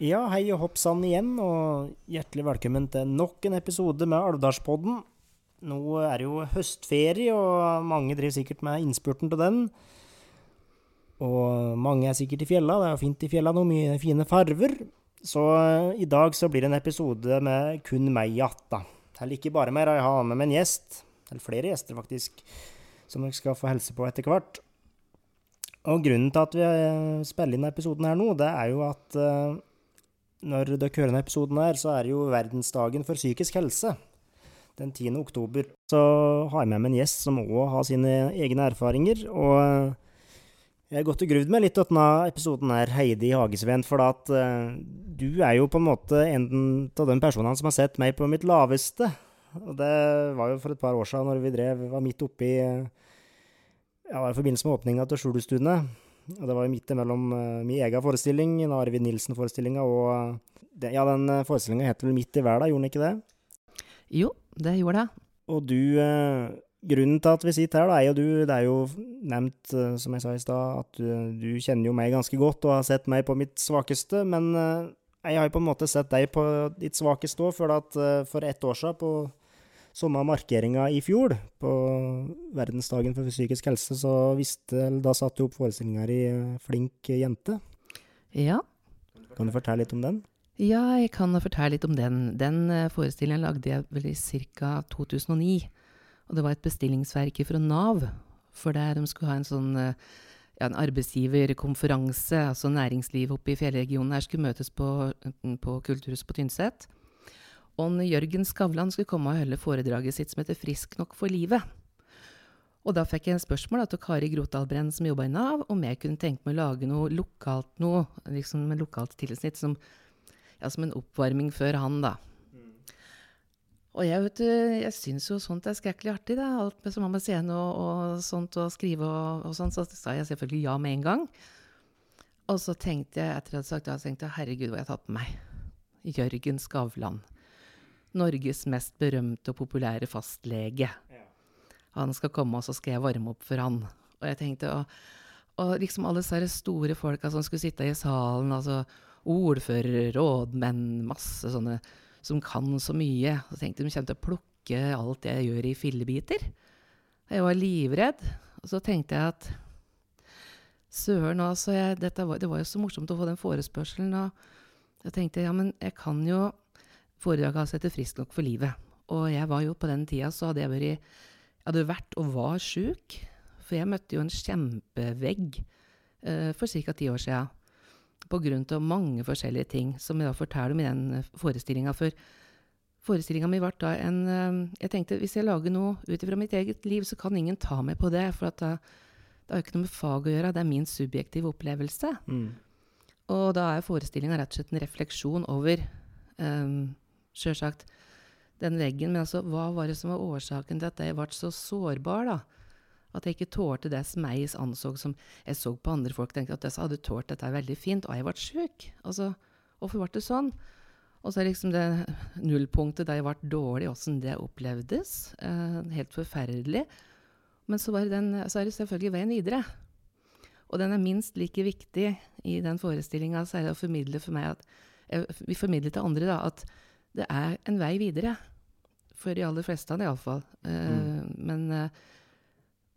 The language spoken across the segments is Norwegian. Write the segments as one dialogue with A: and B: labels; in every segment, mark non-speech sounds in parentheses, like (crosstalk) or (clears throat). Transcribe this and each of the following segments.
A: Ja, hei og hopp sann igjen, og hjertelig velkommen til nok en episode med Alvdalspodden. Nå er det jo høstferie, og mange driver sikkert med innspurten til den. Og mange er sikkert i fjella, det er jo fint i fjella nå, mye fine farver. Så eh, i dag så blir det en episode med kun meg igjen, da. Eller ikke bare mer, jeg har med meg en gjest. Eller flere gjester, faktisk. Som dere skal få helse på etter hvert. Og grunnen til at vi eh, spiller inn episoden her nå, det er jo at eh, når dere hører denne episoden her, så er det jo verdensdagen for psykisk helse. Den 10. oktober. Så har jeg med meg en gjest som òg har sine egne erfaringer. Og eh, jeg har gått og gruvd meg litt til denne episoden her, Heidi Hagesveen, for at du er jo på en måte en av de personene som har sett meg på mitt laveste. Og det var jo for et par år siden, når vi drev, var midt oppi eh, Ja, var i forbindelse med åpninga til Skjulustuene. Og det var jo midt imellom uh, min egen forestilling, den Arvid Nilsen-forestillinga, og uh, det, Ja, den uh, forestillinga het vel Midt i verda, gjorde den ikke det?
B: Jo, det gjorde det.
A: Og du uh, Grunnen til at vi sitter her, da, er jo du Det er jo nevnt, uh, som jeg sa i stad, at du, du, kjenner jo meg ganske godt og har sett meg på mitt svakeste, men jeg har jo på en måte sett deg på ditt svakeste òg, for at for ett år siden, på samme markeringa i fjor, på verdensdagen for psykisk helse, så visste, da satte du opp forestillinga i Flink jente.
B: Ja.
A: Kan du fortelle litt om den?
B: Ja, jeg kan fortelle litt om den. Den forestillingen lagde jeg vel i ca. 2009. Og det var et bestillingsverk fra Nav, for der de skulle ha en sånn ja, en arbeidsgiverkonferanse, altså næringslivet oppe i fjellregionen her skulle møtes på, på Kulturhuset på Tynset. Og Jørgen Skavlan skulle komme og holde foredraget sitt som heter 'Frisk nok for livet'. Og da fikk jeg en spørsmål til Kari Grotaldbrenn, som jobba i Nav, om jeg kunne tenke meg å lage noe lokalt noe, liksom med lokalt tilsnitt, som, ja, som en oppvarming før han, da. Og jeg, vet du, jeg syns jo sånt er skrekkelig artig, da. Alt med som har med scene og, og, sånt og skrive og, og sånn. Så sa jeg selvfølgelig ja med en gang. Og så tenkte jeg, etter at jeg hadde sagt ja, tenkte jeg herregud, hva jeg har tatt på meg. Jørgen Skavlan. Norges mest berømte og populære fastlege. Han skal komme, og så skal jeg varme opp for han. Og jeg tenkte, og, og liksom alle disse store folka som skulle sitte i salen, altså ordfører, rådmenn, masse sånne som kan så mye. Så tenkte de kommer til å plukke alt jeg gjør i fillebiter. Jeg var livredd. Og så tenkte jeg at søren, altså. Jeg, var, det var jo så morsomt å få den forespørselen. Og jeg tenkte ja, men jeg kan jo Foredraget hans heter 'Frisk nok for livet'. Og jeg var jo på den tida så hadde jeg vært Jeg hadde vært og var sjuk. For jeg møtte jo en kjempevegg eh, for ca. ti år sia pga. mange forskjellige ting, som jeg da forteller om i den forestillinga. For forestillinga mi ble da en Jeg tenkte hvis jeg lager noe ut ifra mitt eget liv, så kan ingen ta meg på det. For da, det har jo ikke noe med fag å gjøre, det er min subjektive opplevelse.
A: Mm.
B: Og da er forestillinga rett og slett en refleksjon over um, Sjølsagt den veggen, men altså, hva var det som var årsaken til at jeg ble så sårbar, da? At jeg ikke tålte det som jeg anså som Jeg så på andre folk tenkte at disse hadde tålt dette veldig fint, og jeg ble sjuk. Altså, hvorfor ble det sånn? Og så er liksom det nullpunktet der jeg ble dårlig, åssen det opplevdes. Eh, helt forferdelig. Men så, den, så, er det selvfølgelig veien videre. Og den er minst like viktig i den forestillinga, så er det å formidle for meg at Vi formidler til andre da, at det er en vei videre. For de aller fleste av det, iallfall. Uh, mm. Men uh,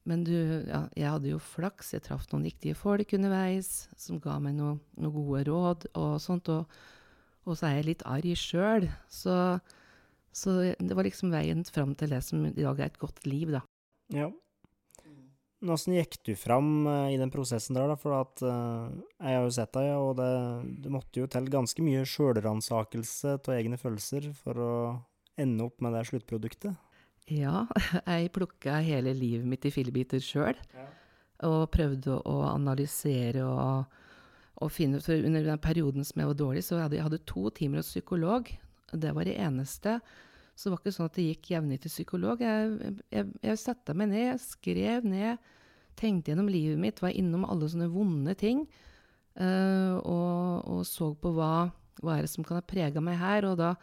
B: men du, ja, jeg hadde jo flaks. Jeg traff noen riktige folk underveis som ga meg noen noe gode råd og sånt. Og, Og så er jeg litt arg sjøl. Så, så det var liksom veien fram til det som i dag er et godt liv, da.
A: Ja. Åssen gikk du fram uh, i den prosessen der, da? For at uh, jeg har jo sett deg, og det, det måtte jo til ganske mye sjølransakelse av egne følelser for å ende opp med det sluttproduktet.
B: Ja, (laughs) jeg plukka hele livet mitt i fillebiter sjøl. Ja. Og prøvde å analysere og, og finne ut For under den perioden som jeg var dårlig, så hadde jeg hadde to timer hos psykolog. Det var det eneste. Så det var ikke sånn at det gikk jevnlig til psykolog. Jeg, jeg, jeg satte meg ned, skrev ned, tenkte gjennom livet mitt, var innom alle sånne vonde ting. Uh, og, og, så på hva, hva er det som kan ha prega meg her. Og da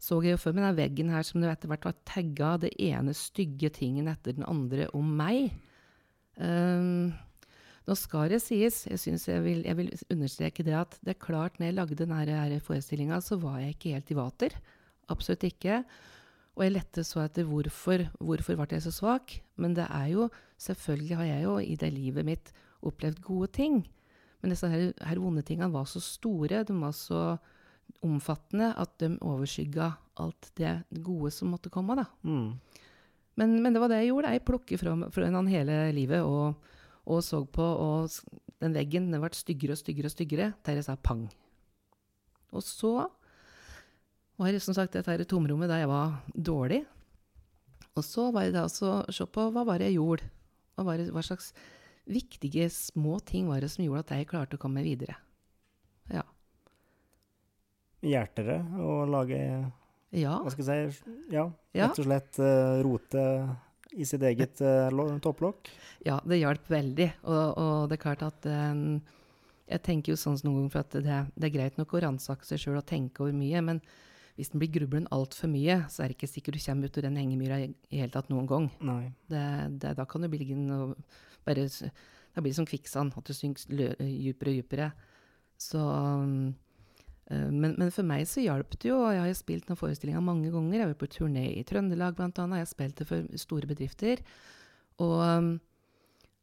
B: så jeg jo for meg den veggen her som det etter hvert var tagga det ene stygge tingen etter den andre om meg. Um, nå skal det sies, jeg, jeg, vil, jeg vil understreke det at det er klart når jeg lagde denne forestillinga, så var jeg ikke helt i vater. Absolutt ikke. Og jeg lette så etter hvorfor, hvorfor ble jeg så svak. Men det er jo Selvfølgelig har jeg jo i det livet mitt opplevd gode ting. Men disse her, her vonde tingene var så store, de var så omfattende, at de overskygga alt det gode som måtte komme. da. Mm. Men, men, det var det jeg gjorde. Jeg plukket fra, fra han hele livet og, og, så på, og den veggen den ble styggere og styggere og styggere til jeg sa pang. Og så var som sagt dette tomrommet der jeg var dårlig. Og så var det altså å se på hva var det jeg gjorde. Hva, var det, hva slags viktige små ting var det som gjorde at jeg klarte å komme videre. Ja.
A: Hjelper det å lage
B: ja.
A: Hva skal jeg si Ja, rett og slett uh, rote i sitt eget uh, topplokk?
B: Ja, det hjalp veldig. Og, og, det er klart at um, Jeg tenker jo sånn noen ganger for at det, det, er greit nok å ransake seg sjøl og tenke over mye, men hvis den blir grublen altfor mye, så er det ikke sikkert du kommer ut av den hengemyra i, hele tatt noen gang. Det, det, da kan du bli liggende og bare Da blir det som kvikksand, at du synker dypere og dypere. Så um, men, men, for meg så hjalp det jo. Jeg har jo spilt noen forestillinger mange ganger. Jeg var på turné i Trøndelag bl.a. Jeg har spilt det for store bedrifter. Og,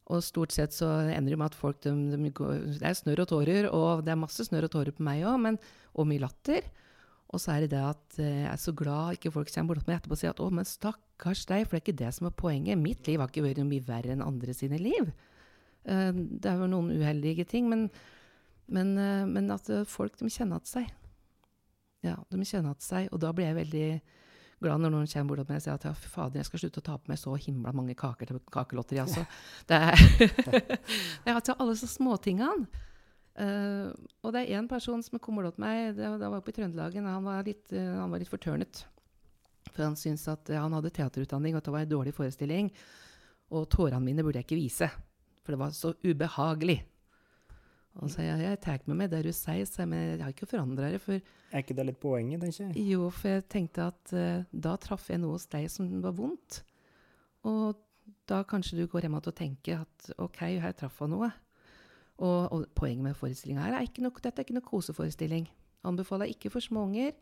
B: og, stort sett så ender det med at folk de, de går, Det er snørr og tårer, og det er masse snørr og tårer på meg òg, og mye latter. Og så er det det at eh, jeg er så glad ikke folk kommer bort til meg etterpå og sier at 'å, men stakkars deg', for det er ikke det som er poenget. Mitt liv har ikke vært noe mye verre enn andre sine liv. Uh, det er jo noen uheldige ting, men, men, uh, men at folk de kjenner igjen seg. Ja, de kjenner igjen seg, og da blir jeg veldig glad når noen kommer bort til meg og sier at ja, fy fader, jeg skal slutte å ta på meg så himla mange kaker til kakelotteri, altså. (laughs) Det er, det er altså alle så småtingene. Uh, og det er én person som kommer til meg, det, det var oppe i Trøndelagen. Han var litt, uh, han var litt fortørnet. For han syntes at ja, han hadde teaterutdanning, og at det var en dårlig forestilling. Og tårene mine burde jeg ikke vise, for det var så ubehagelig. Og så jeg, jeg tar med meg det du sier, så jeg, men jeg har ikke forandra det. For,
A: er ikke det litt poenget, tenker jeg?
B: Jo, for jeg tenkte at da traff jeg noe hos deg som var vondt. Og da kanskje du går hjem og tenker at OK, her traff han noe. Og, og poenget med forestillinga her er ikke noe, dette er ikke noe koseforestilling. Anbefaler ikke for småunger.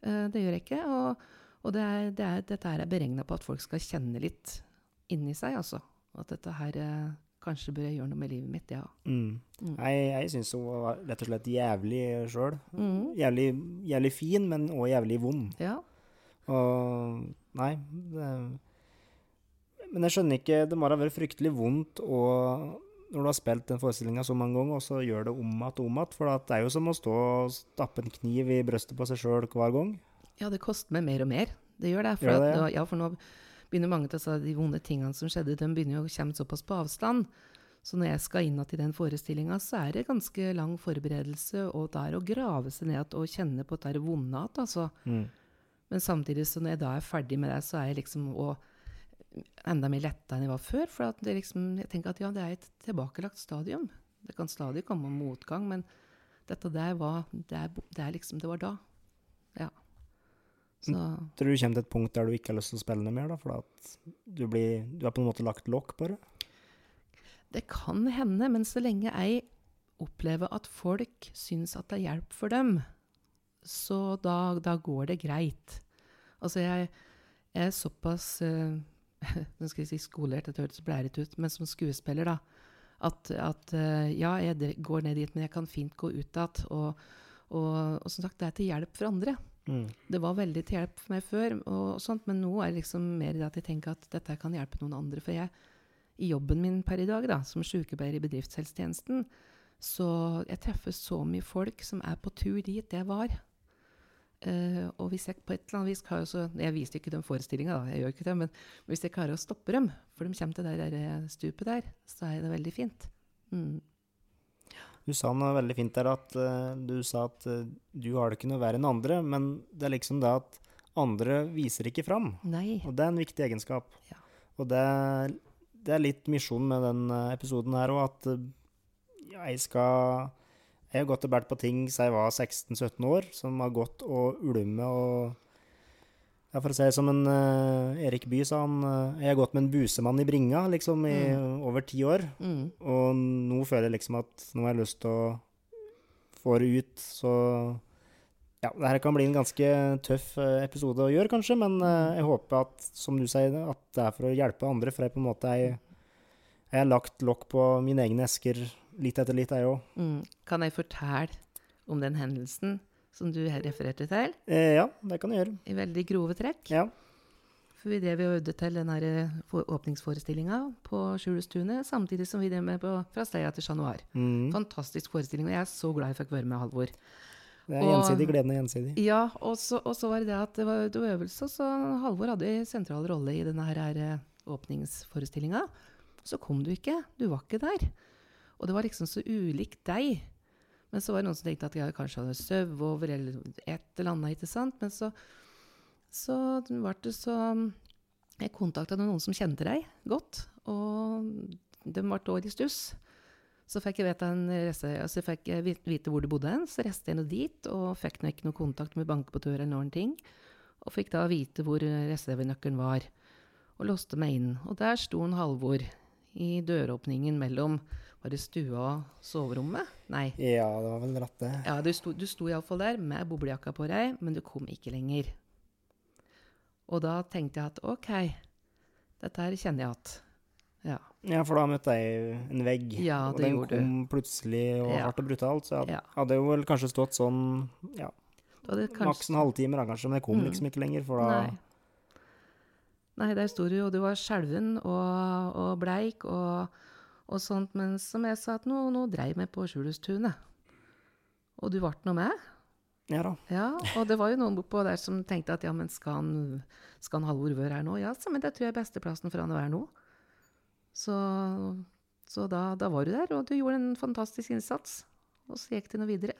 B: Uh, det gjør jeg ikke. Og, og det er, det er, dette her er beregna på at folk skal kjenne litt inni seg, altså. At dette her uh, Kanskje bør jeg gjøre noe med livet mitt, ja.
A: Mm. Mm. Jeg, jeg syns hun var rett og slett jævlig sjøl. Mm. Jævlig, jævlig, fin, men òg jævlig vond.
B: Ja.
A: Og Nei. Det, men jeg skjønner ikke Det må ha vært fryktelig vondt å når du har spilt den forestillinga så mange ganger, og så gjør det om igjen og om igjen. For det er jo som å stå og stappe en kniv i brystet på seg sjøl hver gang.
B: Ja, det koster meg mer og mer. Det gjør det. For, gjør det, ja. At, ja, for nå begynner mange å de vonde tingene som skjedde, de begynner jo å komme såpass på avstand. Så når jeg skal inn igjen i den forestillinga, så er det ganske lang forberedelse, og det er å grave seg ned og kjenne på det vonde igjen, altså. Mm. Men samtidig, så når jeg da er ferdig med det, så er jeg liksom og enda mer letta enn jeg var før. For liksom, jeg tenker at ja, det er et tilbakelagt stadium. Det kan stadig komme motgang, men dette der var det, er, det, er liksom, det var da. Ja.
A: Så. Tror du du kommer til et punkt der du ikke har lyst til å spille noe mer? da, For at du, blir, du har på en måte lagt lokk på det?
B: Det kan hende, men så lenge jeg opplever at folk syns at det er hjelp for dem, så da, da går det greit. Altså, jeg, jeg er såpass uh, (laughs) nå skal jeg si skolert, det hørtes blærete ut, men som skuespiller, da. At, at, eh, ja, jeg går ned dit, men jeg kan fint gå ut igjen. Og, Og, og som sagt, det er til hjelp for andre.
A: Mm.
B: Det var veldig til hjelp for meg før, og sånt, men nå er det liksom mer det at jeg tenker at dette kan hjelpe noen andre. For jeg, i jobben min per i dag, da, som sykepleier i bedriftshelsetjenesten, så jeg treffer så mye folk som er på tur dit jeg var. Eh, og hvis jeg på et eller annet vis klarer å Jeg viste ikke den forestillinga, da, jeg gjør ikke det, men hvis jeg klarer å stoppe dem, for de kommer til det der eh, stupet der, så er det veldig fint. Mm.
A: Du sa noe veldig fint der at uh, du sa at uh, du har det ikke noe verre enn andre, men det er liksom det at andre viser ikke fram.
B: Nei.
A: Og det er en viktig egenskap.
B: Ja.
A: Og det, det er litt misjon med den episoden her òg, at jeg skal Jeg har gått og båret på ting siden jeg var 16-17 år, som har gått og ulmet og ja, For å si det som en uh, Erik Bye sa, han uh, Jeg har gått med en busemann i bringa liksom i over ti år.
B: Mm.
A: Og nå føler jeg liksom at nå har jeg lyst til å få det ut, så ja, det her kan bli en ganske tøff eh, episode å gjøre, kanskje, men eh, jeg håper at, som du sier, at det er for å hjelpe andre, for jeg på en måte er jeg har lagt lokk på mine egne esker litt etter litt, jeg òg.
B: Mm. Kan jeg fortelle om den hendelsen som du refererte til,
A: Eh, ja, det kan jeg gjøre.
B: i veldig grove trekk?
A: Ja.
B: For vi drev og øvde til den eh, åpningsforestillinga på Skjulestunet, samtidig som vi drev med på Fra Steia til Chat Noir.
A: Mm.
B: Fantastisk forestilling, og jeg er så glad jeg fikk være med, Halvor.
A: Det er
B: Og-
A: gjensidig. Gleden er gjensidig.
B: Ja, og så, og så var det det at det var, det var øvelse, så Halvor hadde en sentral rolle i denne her, her eh, åpningsforestillinga. Så kom du ikke, du var ikke der. Og det var liksom så ulikt deg. Men så var det noen som tenkte at jeg kanskje hadde søv over eller et eller annet, ikke sant. Men så, så ble det så Jeg kontakta noen som kjente deg godt, og de ble også i stuss. Så fikk jeg vite, altså fikk jeg vite- hvor du bodde hen, så reiste jeg nå dit, og fikk nå ikke noe kontakt med døra eller noen ting. Og fikk da vite hvor reservenøkkelen var, og låste meg inn. Og der sto en Halvor i døråpningen mellom Var det stua og soverommet? Nei.
A: Ja, det var vel rett, det.
B: Ja, du sto, du sto iallfall der med boblejakka på deg, men du kom ikke lenger. Og da tenkte jeg at OK, dette her kjenner jeg at Ja.
A: Ja, for da møtte jeg en vegg,
B: Ja,
A: og
B: det
A: den
B: gjorde du.
A: kom plutselig og
B: Ja.
A: hardt og brutalt. Så jeg hadde jo vel kanskje stått sånn ja,
B: kanskje...
A: maks en halvtime, da, kanskje, men jeg kom
B: Mm.
A: liksom ikke lenger, for da
B: Nei. Nei, der sto du, og du var skjelven og, og bleik og, og sånt. Men som jeg sa, at nå, nå dreiv meg på Skjulestunet. Og du ble nå med.
A: Ja da.
B: Ja, og det var jo noen bortpå der som tenkte at ja, men skal han, skal han Halvor være her nå? Ja, så, men det tror jeg er besteplassen for han å være nå. Så, så da, da var du der, og du gjorde en fantastisk innsats. Og så gikk det noe videre.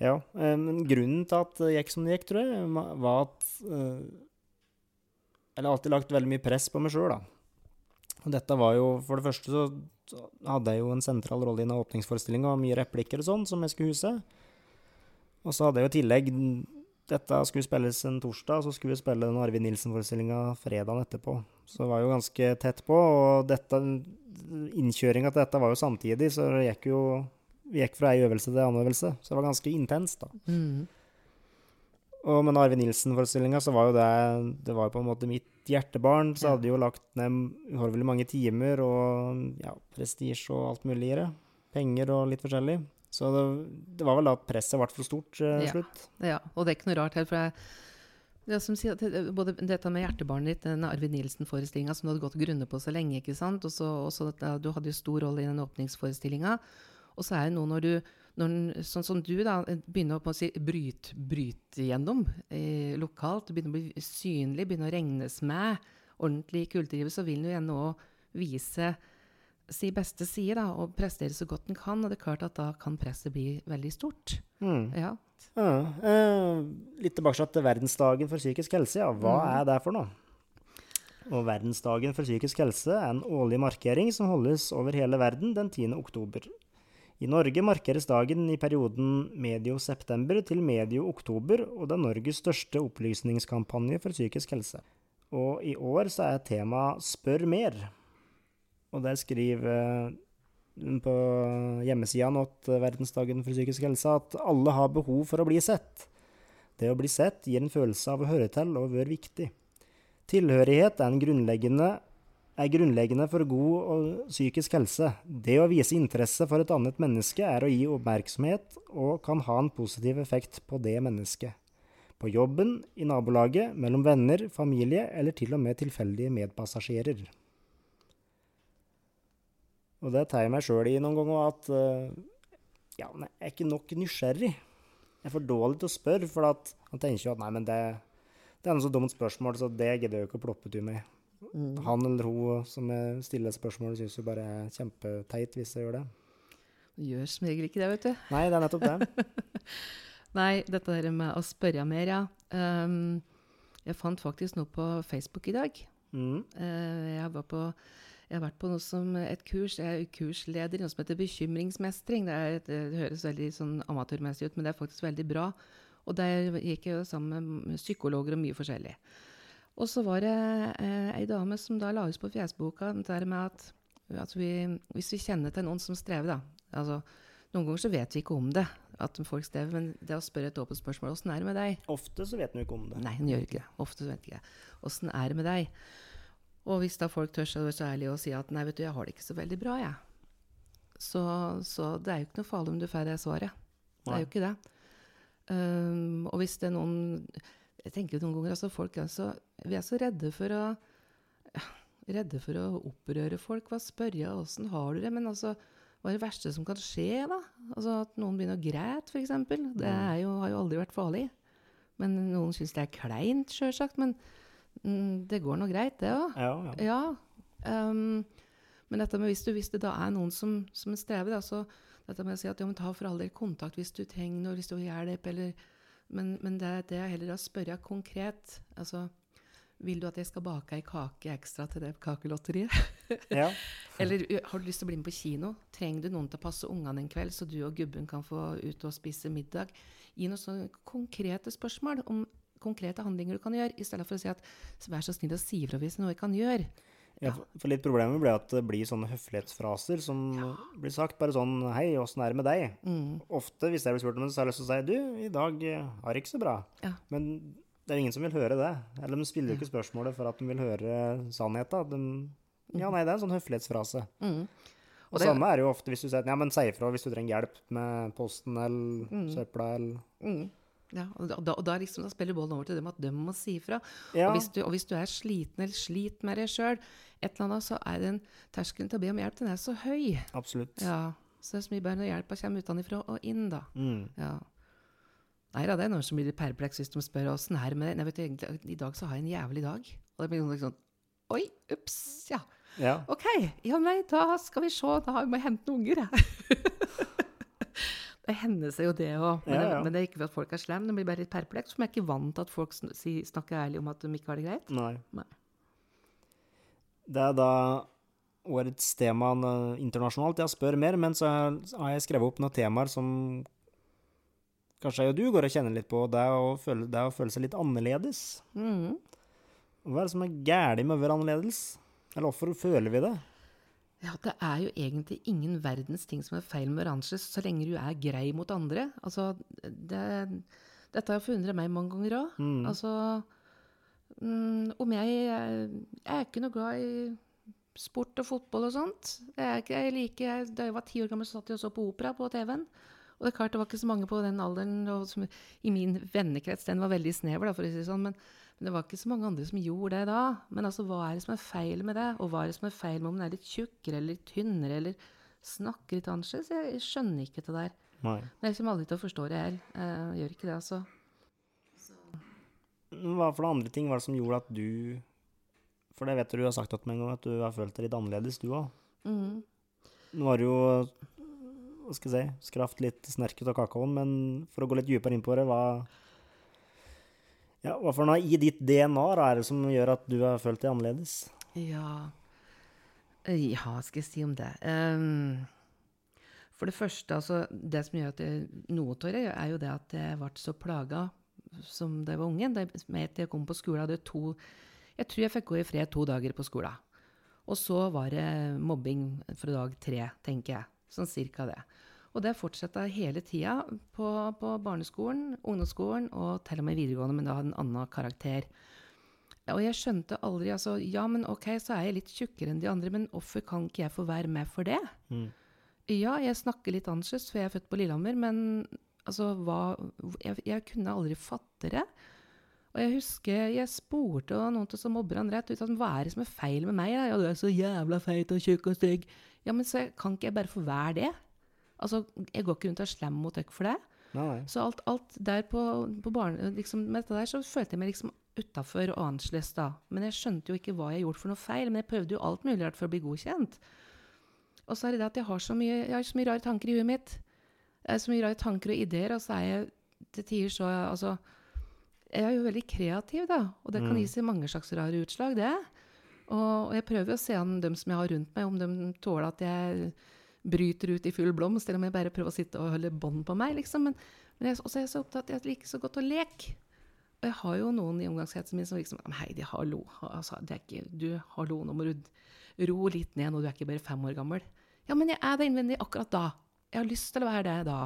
A: Ja, eh, men grunnen til at det gikk som det gikk, tror jeg, var at Eller har alltid lagt veldig mye press på meg sjøl, da. Og dette var jo For det første så, så hadde jeg jo en sentral rolle i en åpningsforestilling og mye replikker og sånn som jeg skulle huse. Og så hadde jeg jo i tillegg Dette skulle spilles en torsdag, så skulle vi spille den Arvid Nilsen-forestillinga fredagen etterpå. Så det var jo ganske tett på, og dette innkjøringa til dette var jo samtidig, så det gikk jo vi gikk fra ei øvelse til annen øvelse, så det var ganske intenst, da.
B: Mm.
A: Og med den Arve Nilsen-forestillinga så var jo det Det var jo på en måte mitt hjertebarn, så
B: hadde
A: hadde jo lagt ned uhorvelig mange timer og ja, prestisje og alt mulig i det. Penger og litt forskjellig. Så det, det var vel da at presset ble for stort til
B: Ja.
A: slutt.
B: Ja, og det er ikke noe rart helt, for jeg, det som sier, at både dette med hjertebarnet ditt, den Arvid Nilsen-forestillinga som du hadde gått grunne på så lenge, ikke sant, og så, og du hadde jo stor rolle i den åpningsforestillinga, og så er det noe når du, når, sånn som du da, begynner å en si, bryte, bryt gjennom eh, lokalt, begynner å bli synlig, begynner å regnes med ordentlig i kulturlivet, så vil den jo gjerne vise si beste side da, og prestere så godt den kan, og det er klart at da kan presset bli veldig stort.
A: Mm.
B: Ja,
A: Ja, eh, litt tilbake til verdensdagen for psykisk helse. Ja. Hva
B: Mm.
A: er det for noe? Og Verdensdagen for psykisk helse er en årlig markering som holdes over hele verden den 10. oktober. I Norge markeres dagen i perioden medio september til medio oktober, og det er Norges største opplysningskampanje for psykisk helse. Og i år så er temaet Spør mer. Og der skriver på hjemmesida til Verdensdagen for psykisk helse at alle har behov for å bli sett. Det å bli sett gir en følelse av å høre til og være viktig. Tilhørighet er en grunnleggende er grunnleggende for god og psykisk helse. Det å vise interesse for et annet menneske er å gi oppmerksomhet og kan ha en positiv effekt på det mennesket. På jobben, i nabolaget, mellom venner, familie eller til og med tilfeldige medpassasjerer. Og det tar jeg meg sjøl i noen ganger at uh, ja, men jeg er ikke nok nysgjerrig. Jeg er for dårlig til å spørre, for at han tenker jo at nei, men det, det er noe så dumt spørsmål, så det gidder jeg jo ikke å ploppe til meg Mm. Han eller hun som stiller spørsmål, syns jo bare er kjempeteit hvis jeg gjør det.
B: Gjør som regel ikke det, vet du.
A: Nei, det er nettopp det. (laughs)
B: nei, dette der med å spørre mer, ja. Um, jeg fant faktisk noe på Facebook i dag. Mm. Uh, jeg var på jeg har vært på noe som et kurs. Jeg er kursleder i noe som heter bekymringsmestring. Det, er, det, høres veldig sånn amatørmessig ut, men det er faktisk veldig bra. Og der gikk jeg sammen med psykologer og mye forskjellig. Og så var det eh, ei dame som da la ut på fjesboka det med at, at vi, hvis vi kjenner til noen som strever, da altså, Noen ganger så vet vi ikke om det, at folk strever, men det å spørre et åpent spørsmål 'Åssen er det med deg?'
A: Ofte så vet vi ikke om det.
B: Nei, hun gjør ikke det. Ofte så vet ikke. 'Åssen er det med deg?' Og hvis da folk tør seg å være så ærlige og si at 'nei, vet du, jeg har det ikke så veldig bra', jeg. Så, så det er jo ikke noe farlig om du får det svaret. Det er jo ikke det. Um, og hvis det er noen Jeg tenker jo noen ganger altså folk er så, Vi er så redde for å redde for å opprøre folk. Hva spørre åssen har du det? Men altså, hva er det verste som kan skje, da? Altså At noen begynner å græte, f.eks. Det jo, har jo aldri vært farlig. Men noen syns det er kleint, sjølsagt. Men Mm, det går nå greit, det òg.
A: Ja, ja.
B: ja um, men dette med hvis, du, hvis det da er noen som, som strever, da, så dette med å si at ja, men ta for all del kontakt hvis du trenger noe, hvis du har hjelp, eller Men, men det, det er heller å spørre konkret. Altså vil du at jeg skal bake ei kake ekstra til det kakelotteriet? (laughs)
A: ja.
B: Eller har du lyst til å bli med på kino? Trenger du noen til å passe ungene en kveld, så du og gubben kan få ut og spise middag? Gi noen sånne konkrete spørsmål om konkrete handlinger du kan gjøre, i stedet for å si at vær så snill å si ifra hvis noe jeg kan gjøre.
A: Ja. ja, for litt Problemet blir at det blir sånne høflighetsfraser som ja. blir sagt. Bare sånn 'Hei, åssen er det med deg?' Mm. Ofte hvis jeg blir spurt om det, så har jeg lyst til å si 'Du, i dag har det ikke så bra'. Ja. Men det er ingen som vil høre det. Eller de spiller jo ikke spørsmålet for at de vil høre sannheten. ja, nei, det er en sånn høflighetsfrase. Mm. Og, og det samme er jo ofte hvis du sier 'ja, men si ifra hvis du trenger hjelp med posten eller mm. søpla', eller mm.
B: Ja, og da, og da, liksom, da, spiller bollen over til dem at de må si ifra. Ja. Og, hvis du, og hvis du er sliten eller sliter med deg sjøl, så er den terskelen til å be om hjelp den er så høy.
A: Absolutt.
B: Ja, Så det er så mye bedre når hjelpa kommer utenfra og inn, da. Mm. Ja. Nei da, det er noen som blir perpleks hvis de spør åssen er det med Nei, vet du, egentlig, I dag så har jeg en jævlig dag. Og det blir noe sånn Oi, ups, ja.
A: ja.
B: OK. Ja, nei, da skal vi se. Da må jeg hente noen unger, jeg. (laughs) Det hender seg jo det òg. Men, ja, ja. men, det er ikke for at folk er slemme. De blir bare litt perpleks. For jeg er ikke vant til at folk snakker ærlig om at de ikke har det greit.
A: Nei. Nei. Det er da årets tema internasjonalt. Jeg spør mer, men så har jeg skrevet opp noen temaer som kanskje jeg og du går og kjenner litt på. Det er å føle, det er å føle seg litt annerledes. Mm. Hva er det som er galt med å være annerledes? Eller hvorfor føler vi det?
B: Ja, det er jo egentlig ingen verdens ting som er feil med oransje, så lenge du er grei mot andre. Altså, det, dette har forundret meg mange ganger òg. Mm. Altså mm, Om jeg, jeg er ikke noe glad i sport og fotball og sånt. Jeg, er ikke, jeg liker, Da jeg var ti år gammel, så satt jeg og så på opera på TV-en. Og det er klart det var ikke så mange på den alderen, og som, i min vennekrets, den var veldig snever, da, for å si det sånn. men men det var ikke så mange andre som gjorde det da. Men altså, hva er det som er feil med det? Og hva er det som er feil med om den er litt tjukkere eller litt tynnere eller snakker litt annerledes? Jeg skjønner ikke det der.
A: Nei.
B: Men jeg kommer aldri til å forstå det her. Jeg gjør ikke det, altså.
A: Hva for noen andre ting var det som gjorde at du For det vet du du har sagt at, en gang, at du har følt deg litt annerledes, du òg. Mm. Nå var det jo hva skal jeg si, skraft litt snerk ut av kakaoen, men for å gå litt dypere inn på det, hva ja, Hva for noe i ditt DNA er det som gjør at du har følt deg annerledes?
B: Ja Ja, skal jeg si om det? Um, for det første, altså Det som gjør at jeg, noe av det, er jo det at jeg ble så plaga som da jeg var unge. Da jeg kom på skolen, hadde to Jeg tror jeg fikk gå i fred to dager på skolen. Og så var det mobbing fra dag tre, tenker jeg. Sånn cirka det. Og det fortsatte hele tida på, på, barneskolen, ungdomsskolen og til og med videregående, men da hadde en annen karakter. Og jeg skjønte aldri altså, Ja, men ok, så er jeg litt tjukkere enn de andre, men hvorfor kan ikke jeg få være med for det?
A: Mm.
B: Ja, jeg snakker litt annerledes, for jeg er født på Lillehammer, men altså, hva jeg, jeg kunne aldri fatte det. Og jeg husker jeg spurte noen til som mobber han rett ut at hva er det som er feil med meg? Da? Ja, du er så jævla feit og tjukk og stygg. Ja, men så kan ikke jeg bare få være det? Altså, jeg går ikke rundt og er slem mot dere for det.
A: Nei, nei.
B: Så alt, alt der på, på barne... Liksom, med dette der så følte jeg meg liksom utafor og annerledes da. Men jeg skjønte jo ikke hva jeg gjorde for noe feil. Men jeg prøvde jo alt mulig rart for å bli godkjent. Og så er det det at jeg har så mye, jeg har så mye rare tanker i huet mitt. Det er så mye rare tanker og ideer, og så er jeg til tider så Altså jeg er jo veldig kreativ, da, og det kan gi seg mange slags rare utslag, det. Og, og jeg prøver å se an dem som jeg har rundt meg, om de tåler at jeg bryter ut i full blomst, eller om jeg bare prøver å sitte og holde bånd på meg, liksom. Men, men jeg, også er jeg så opptatt av at jeg liker så godt å leke. Og jeg har jo noen i omgangskretsen min som liksom «Men Heidi, hallo. Altså, det er ikke, du, hallo, nå må du ro litt ned, når du er ikke bare fem år gammel. Ja, men jeg er det innvendig akkurat da. Jeg har lyst til å være det da.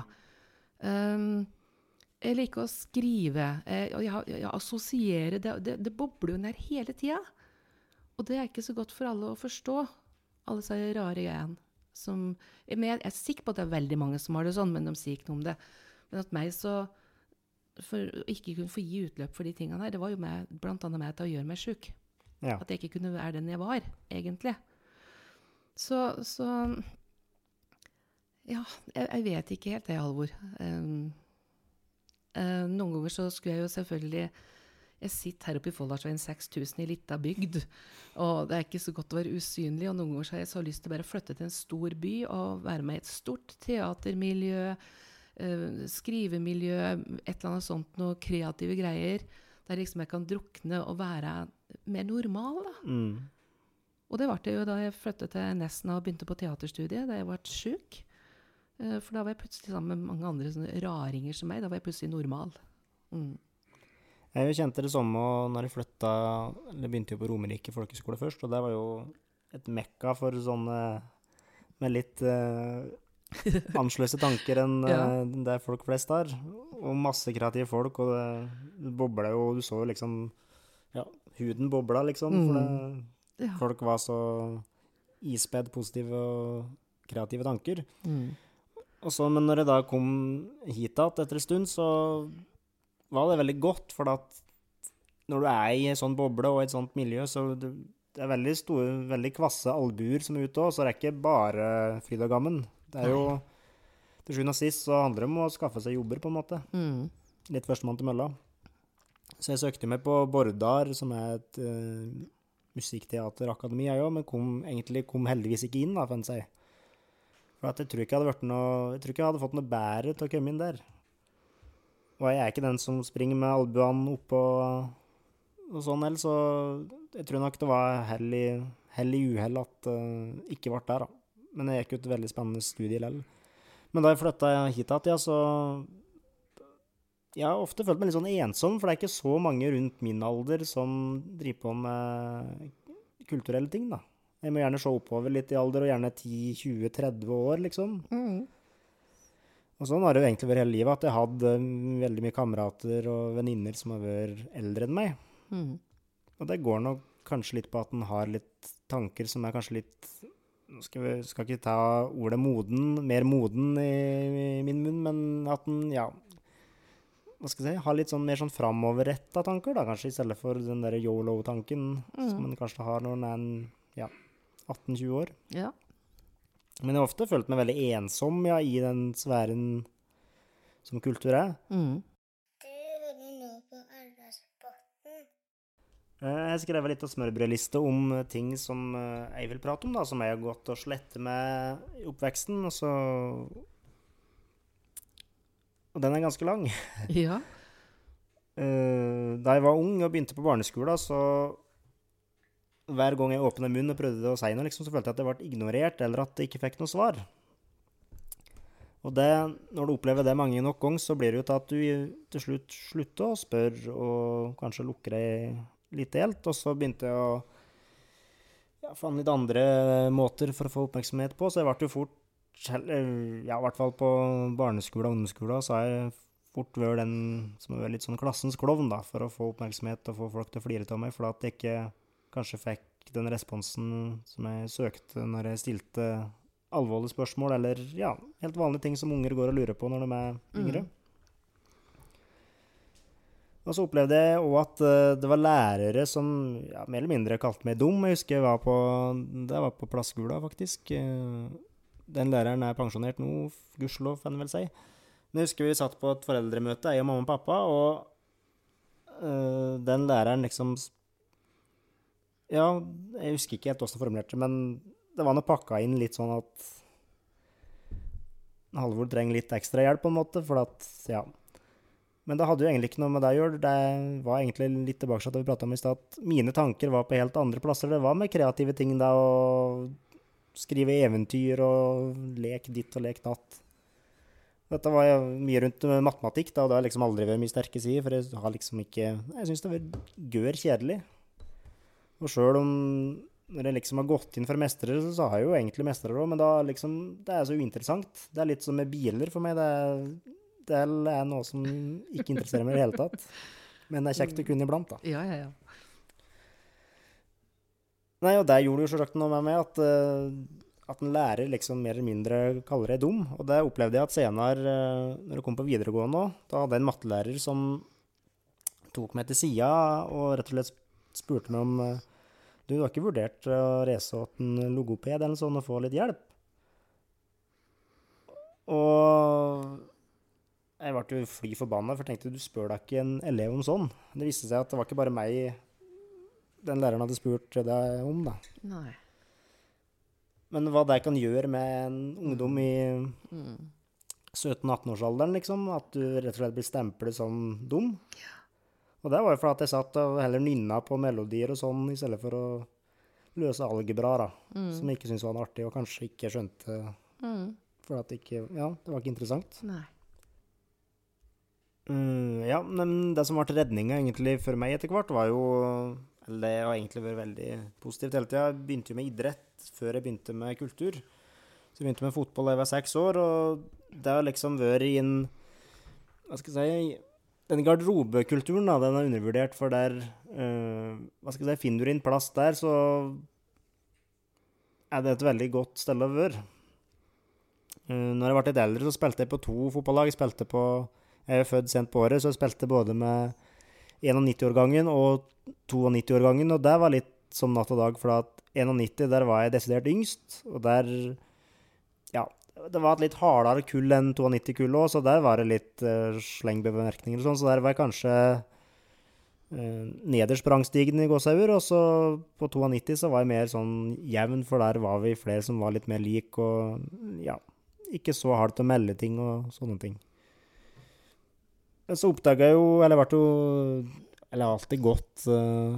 B: Um, jeg liker å skrive. Jeg, og jeg, jeg assosierer det, det, det bobler jo ned hele tida. Og det er ikke så godt for alle å forstå, alle disse rare greiene. Som, jeg, jeg er sikker på at det er veldig mange som har det sånn, men de sier ikke noe om det. Men at meg så For å ikke kunne få gi utløp for de tingene her, det var jo med, blant annet meg til å gjøre meg sjuk.
A: Ja.
B: At jeg ikke kunne være den jeg var, egentlig. Så, så Ja, jeg, jeg vet ikke helt det, Halvor. Um, uh, noen ganger så skulle jeg jo selvfølgelig Jeg sitter her oppe i Folldalsveien 6000 i lita bygd, og det er ikke så godt å være usynlig. Og noen ganger så har jeg så lyst til å bare flytte til en stor by og være med i et stort teatermiljø, uh, skrivemiljø, et eller annet sånt, noe kreative greier. Der liksom jeg kan drukne og være mer normal, da.
A: Mm.
B: Og det ble det jo da jeg flyttet til Nesna og begynte på teaterstudiet, da jeg ble sjuk. Eh, For da var jeg plutselig sammen med mange andre sånne raringer som meg. Da var jeg plutselig normal. Mm.
A: Jeg kjente det samme når jeg flytta Eller begynte jo på Romerike folkeskole først, og det var jo et mekka for sånne med litt uh, annerledes tanker enn (laughs)
B: Ja.
A: eh, det folk flest har. Og masse kreative folk, og det, bobla jo Du så jo liksom Ja, huden bobla, liksom. For det,
B: Ja.
A: folk var så ispedd positive og kreative tanker.
B: Mm.
A: Og så, men når jeg da kom hit igjen etter en stund, så var det veldig godt, for at når du er i en sånn boble og et sånt miljø, så det, det er veldig store, veldig kvasse albuer som er ute òg, så det er ikke bare fryd og gammen. Det er jo Til sjuende og sist så handler det om å skaffe seg jobber, på en måte.
B: Mm.
A: Litt førstemann til mølla. Så jeg søkte meg på Bordar, som er et uh, musikkteaterakademi, jeg òg, men kom, egentlig kom heldigvis ikke inn, da, en si. For jeg tror ikke jeg hadde noe Jeg ikke jeg hadde fått noe bedre til å komme inn der. Og jeg er ikke den som springer med albuene opp og, sånn heller, så jeg tror nok det var hell i, hell i uhell at det ikke ble der, da. Men jeg gikk jo et veldig spennende studie likevel. Men da jeg flytta hit igjen, ja, så jeg har ofte følt meg litt sånn ensom, for det er ikke så mange rundt min alder som driver på med kulturelle ting, da. Jeg må gjerne se oppover litt i alder, og gjerne 10-20-30 år, liksom.
B: Mm.
A: Og sånn har det jo egentlig vært hele livet, at jeg hadde hatt veldig mye kamerater og venninner som har vært eldre enn meg.
B: Mm.
A: Og det går nok kanskje litt på at en har litt tanker som er kanskje litt Nå skal vi skal ikke ta ordet moden, mer moden i, i min munn, men at en, ja Hva skal jeg si Har litt sånn mer sånn framoverretta tanker, da, kanskje, i stedet for den derre yolo-tanken som en kanskje har når en er en, ja, 18-20 år.
B: Ja.
A: Men jeg har ofte følt meg veldig ensom ja, i den sfæren som kultur er.
B: Mm.
C: Du hører nå på Arbeidsbotn.
A: Eh, Jeg skrev litt av smørbrødliste om eh, ting som eh, jeg vil prate om, da, som jeg har gått og slette med i oppveksten. Og så Og den er ganske lang.
B: ja. (laughs)
A: Eh, Da jeg var ung og begynte på barneskolen, så hver gang jeg åpna munnen og prøvde å si noe, liksom, så følte jeg at jeg ble ignorert, eller at jeg ikke fikk noe svar. Og det, når du opplever det mange nok ganger, så blir det jo til at du til slutt slutter å spørre, og kanskje lukker deg litt helt. Og så begynte jeg å ja, fant litt andre måter for å få oppmerksomhet på, så jeg ble jo fort, ja, i hvert fall på barneskole og ungdomsskole, så har jeg fort vært den som har vært litt sånn klassens klovn, da, for å få oppmerksomhet og få folk til å flire av meg, for at jeg ikke kanskje fikk den responsen som jeg søkte når jeg stilte alvorlige spørsmål, eller ja, helt vanlige ting som unger går og lurer på når de er yngre.
B: Mm.
A: Og så opplevde jeg òg at eh, det var lærere som ja, mer eller mindre kalte meg dum. Jeg husker jeg var på, det var på Plassgula, faktisk. Eh, Den læreren er pensjonert nå, gudskjelov, får en vel si. Men jeg husker vi satt på et foreldremøte, jeg og mamma og pappa, og eh, den læreren liksom Ja, jeg husker ikke helt hvordan det formulerte men det var nå pakka inn litt sånn at Halvor trenger litt ekstra hjelp, på en måte, for at Ja. Men det hadde jo egentlig ikke noe med det å gjøre. Det var egentlig litt tilbake til det vi prata om i stad, at mine tanker var på helt andre plasser. Det var med kreative ting da, å skrive eventyr og lek ditt og lek natt. Dette var mye rundt matematikk, da, og det har liksom aldri vært min sterke side, for jeg har liksom ikke Jeg syns det var vært gør kjedelig. Og sjøl om når jeg liksom har gått inn for mestere, så har jeg jo egentlig mestere òg, men da liksom Det er så uinteressant. Det er litt som med biler for meg. Det er, det er noe som ikke interesserer meg i det hele tatt. Men det er kjekt å kunne iblant, da.
B: Ja, ja, ja.
A: Nei, og det gjorde jo selvsagt noe med meg at, eh, at en lærer liksom mer eller mindre kaller deg dum. Og det opplevde jeg at senere, eh, når jeg kom på videregående òg, da hadde jeg en mattelærer som tok meg til sida og rett og slett spurte meg om eh, Du, har ikke vurdert å reise åt en logoped eller sånn og få litt hjelp? Og jeg ble jo fly forbanna, for jeg tenkte du spør da ikke en elev om sånn. Det viste seg at det var ikke bare meg den læreren hadde spurt deg om, da.
B: Nei.
A: Men hva det kan gjøre med en ungdom i
B: Mm.
A: 17-18-årsalderen, liksom, at du rett og slett blir stemplet som dum. Og det var jo fordi jeg satt og heller nynna på melodier og sånn, i stedet for å løse algebra, da. Som jeg ikke syntes var noe artig, og kanskje ikke skjønte
B: Mm.
A: for at det ikke Ja, det var ikke interessant.
B: Nei.
A: Mm, ja, men det som ble redninga egentlig for meg etter hvert, var jo Eller det har egentlig vært veldig positivt hele tida. Jeg begynte jo med idrett før jeg begynte med kultur. Så jeg begynte med fotball da jeg var seks år, og det har liksom vært i en Hva skal jeg si Den garderobekulturen, da, den er undervurdert, for der uh, Hva skal jeg si Finner du inn plass der, så er det et veldig godt sted å være. Uh, når jeg ble litt eldre, så spilte jeg på to fotballag. Jeg spilte på jeg er født sent på året, så jeg spilte både med 91-årgangen og 92-årgangen, og det var litt som natt og dag, for at 91, der var jeg desidert yngst, og der Ja, det var et litt hardere kull enn 92-kullet òg, så der var det litt uh, slengbemerkninger og sånn, så der var jeg kanskje uh, nederst på rangstigen i Gåsauer. og så på 92 så var jeg mer sånn jevn, for der var vi flere som var litt mer lik, og ja, ikke så hardt å melde ting og sånne ting. Så oppdaga jeg jo Eller ble jo Eller alltid gått eh,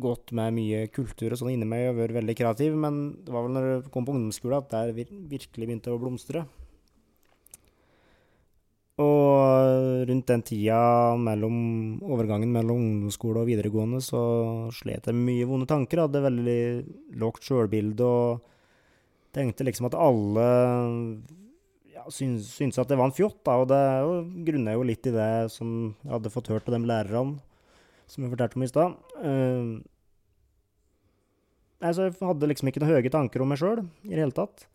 A: Gått med mye kultur og sånn inni meg og vært veldig kreativ, men det var vel når jeg kom på ungdomsskolen at der virkelig begynte å blomstre. Og rundt den tida mellom overgangen mellom ungdomsskole og videregående, så slet jeg med mye vonde tanker. Hadde veldig lågt sjølbilde og tenkte liksom at alle ja, syntes at det var en fjott, da, og det grunner jo litt i det som jeg hadde fått hørt av de lærerne som jeg fortalte om i stad. Uh, altså jeg hadde liksom ikke noen høye tanker om meg sjøl i det hele tatt.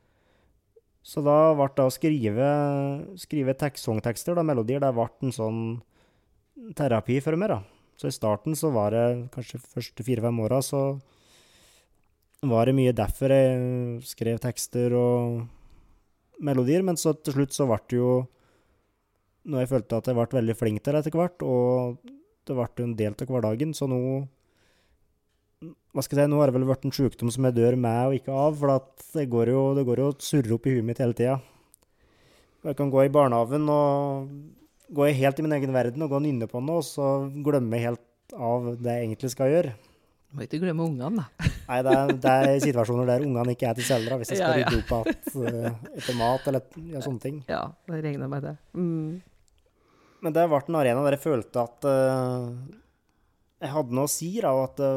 A: Så da ble det å skrive, skrive songtekster, melodier, det ble en sånn terapi for meg, da. Så i starten så var det kanskje første fire-fem åra så var det mye derfor jeg skrev tekster og melodier, men så til slutt så ble det jo Når jeg følte at jeg ble veldig flink til det etter hvert, og det ble en del av hverdagen, så nå Hva skal jeg si, nå har det vel blitt en sykdom som jeg dør med og ikke av, for at det går jo det går jo og surrer opp i huet mitt hele tida. Jeg kan gå i barnehagen og gå helt i min egen verden og gå og nynne på noe, og så glemme helt av det jeg egentlig skal gjøre.
B: Må ikke glemme ungene, da.
A: Nei, det er, det er situasjoner der ungene ikke er til stede, hvis jeg skal
B: Ja, ja.
A: rydde opp at, eh, etter mat eller ja, sånne ting.
B: Ja, det regner med det. Mm.
A: Men det ble en arena der jeg følte at uh, jeg hadde noe å si, da, og at det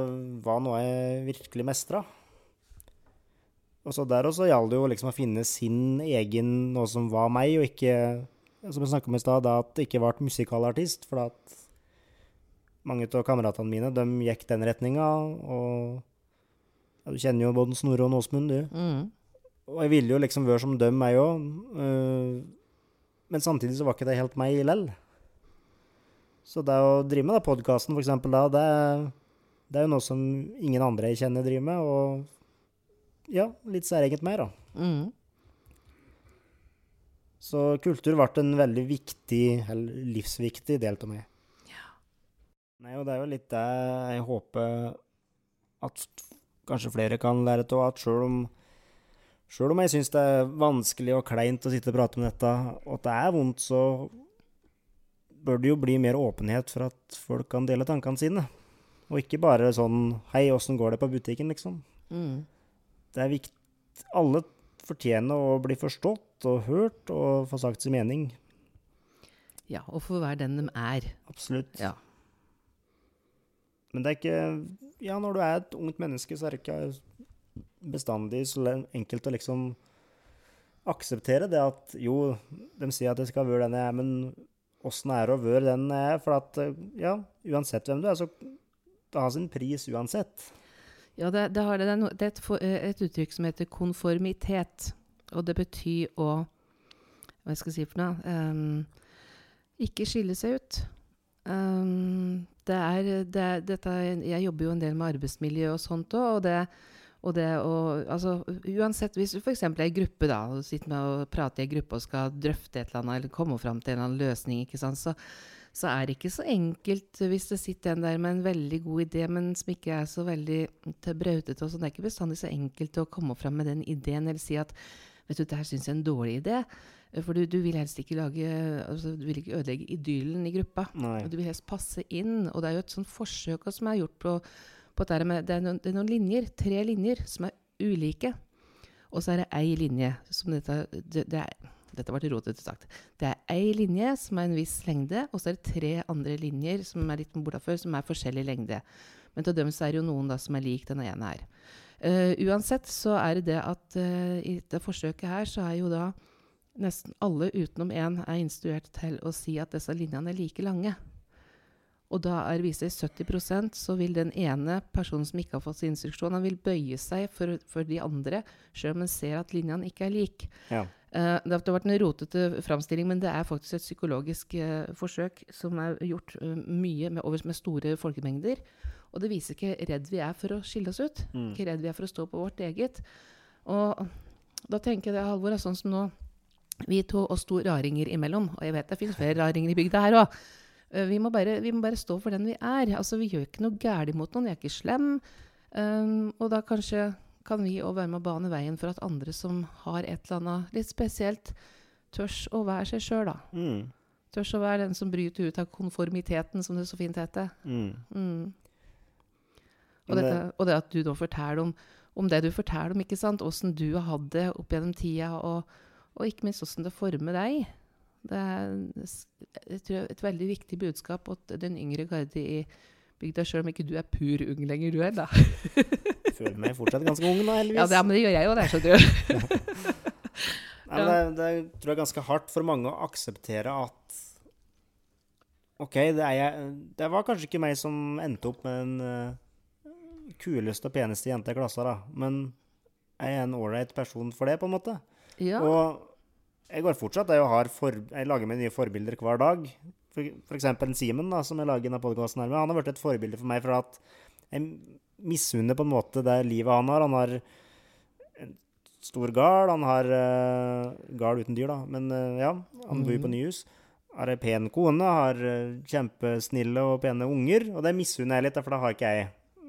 A: var noe jeg virkelig mestra. Og så der også gjaldt det jo liksom å finne sin egen, noe som var meg, og ikke som jeg snakket om i stad, da at det ikke ble musikalartist. For at mange av kameratene mine de gikk den retninga. Og ja, du kjenner jo både Snorre og Åsmund, du.
B: Mm.
A: Og jeg ville jo liksom være som dem, jeg òg. men samtidig så var ikke det helt meg lell. Så det å drive med podkasten, eksempel, da, det, det er jo noe som ingen andre jeg kjenner driver med. Og ja, litt særegent mer, da.
B: Mm.
A: Så kultur ble en veldig viktig, eller livsviktig del av meg. Nei, og det er jo litt det jeg håper at kanskje flere kan lære av, at sjøl om Sjøl om jeg syns det er vanskelig og kleint å sitte og prate om dette, og at det er vondt, så bør det jo bli mer åpenhet for at folk kan dele tankene sine. Og ikke bare sånn 'Hei, åssen går det på butikken?' liksom.
B: Mm.
A: Det er viktig Alle fortjener å bli forstått og hørt og få sagt sin mening.
B: Ja, og få være den de er.
A: Absolutt.
B: Ja.
A: Men det er ikke Ja, når du er et ungt menneske, så er det ikke bestandig så enkelt å liksom akseptere det at jo, de sier at jeg skal være den jeg er, men åssen er det å være den er? For at eh, ja, uansett hvem du er, så det har sin pris uansett.
B: Ja, det, det, det. Det, er er et, eh, et uttrykk som heter konformitet. Og det betyr å Hva skal jeg si for noe? Um, ikke skille seg ut. Um, det er, det, er- dette, er- jeg jobber jo en del med arbeidsmiljø og sånt òg. Og det, og det å altså, Uansett, hvis du f.eks. er i gruppe da, og sitter med og prater i en gruppe og skal drøfte et eller annet, eller komme fram til en eller annen løsning, ikke sant, så, så er det ikke så enkelt hvis det sitter en der med en veldig god idé, men som ikke er så veldig brautete. og sånn. Det er ikke bestandig så enkelt å komme fram med den ideen eller si at vet du, det her syns jeg er en dårlig idé. For du, du vil helst ikke lage, altså, du vil ikke ødelegge idyllen i gruppa.
A: Nei.
B: Du vil helst passe inn. Og det er jo et sånt forsøk som er gjort på, på med det er, noen, det er noen linjer, tre linjer, som er ulike. Og så er det ei linje som dette det, det er, Dette ble rotete sagt. Det er ei linje som er en viss lengde, og så er det tre andre linjer som er litt bortafor, som er forskjellig lengde. Men til dem så er det jo noen da som er lik denne ene her. Uh, uansett så er det det at uh, i dette forsøket her så er jo da nesten alle utenom én er instruert til å si at disse linjene er like lange. Og da er viser 70% så vil den ene personen som ikke har fått sin instruksjon, han vil bøye seg for, for de andre, selv om han ser at linjene ikke er like.
A: Ja.
B: Uh, det har vært en rotete framstilling, men det er faktisk et psykologisk uh, forsøk som er gjort uh, mye med, over, med store folkemengder. Og det viser ikke redd vi er for å skille oss ut.
A: Mm.
B: Ikke redd vi er for å stå på vårt eget. Og da tenker jeg det, Halvor, er sånn som nå Vi to oss to raringer imellom, og jeg vet det finnes flere raringer i bygda her òg. Vi, må bare- vi må bare stå for den vi er. Altså, Vi gjør ikke noe galt mot noen, vi er ikke slem. Um, og da kanskje kan vi òg være med å bane veien for at andre som har et eller annet litt spesielt, tørs å være seg sjøl, da.
A: Mm.
B: Tørs å være den som bryter ut av konformiteten, som det så fint heter.
A: Mm.
B: Mm. Og,
A: det-
B: dette, og det at du da forteller om, om det du forteller om, ikke sant? Åssen du har hatt det opp gjennom tida, og, og ikke minst åssen det former deg. Det er jeg tror, et veldig viktig budskap at den yngre garde i bygda, sjøl om ikke du er pur ung lenger, du er da.
A: Jeg føler meg fortsatt ganske ung nå, heldigvis.
B: Ja, det, men det gjør jeg jo, det, skjønner du. (laughs)
A: Nei, det, det tror jeg er ganske hardt for mange å akseptere at OK, det, er jeg, det var kanskje ikke meg som endte opp med den uh, kuleste og peneste jenta i klassa, da. Men jeg er en ålreit person for det, på en måte.
B: Ja.
A: Og jeg går fortsatt jeg, har for, jeg lager meg nye forbilder hver dag. Eksempel Simen, da, som jeg lager denne podkasten med. Han har vært et forbilde for meg for at jeg misunner på en måte det livet han har. Han har en stor gard. Han har uh, gard uten dyr, da. Men uh, ja, han bor på nyhus. Har ei pen kone, har eh, kjempesnille og pene unger. Og det misunner jeg litt, for det har ikke jeg.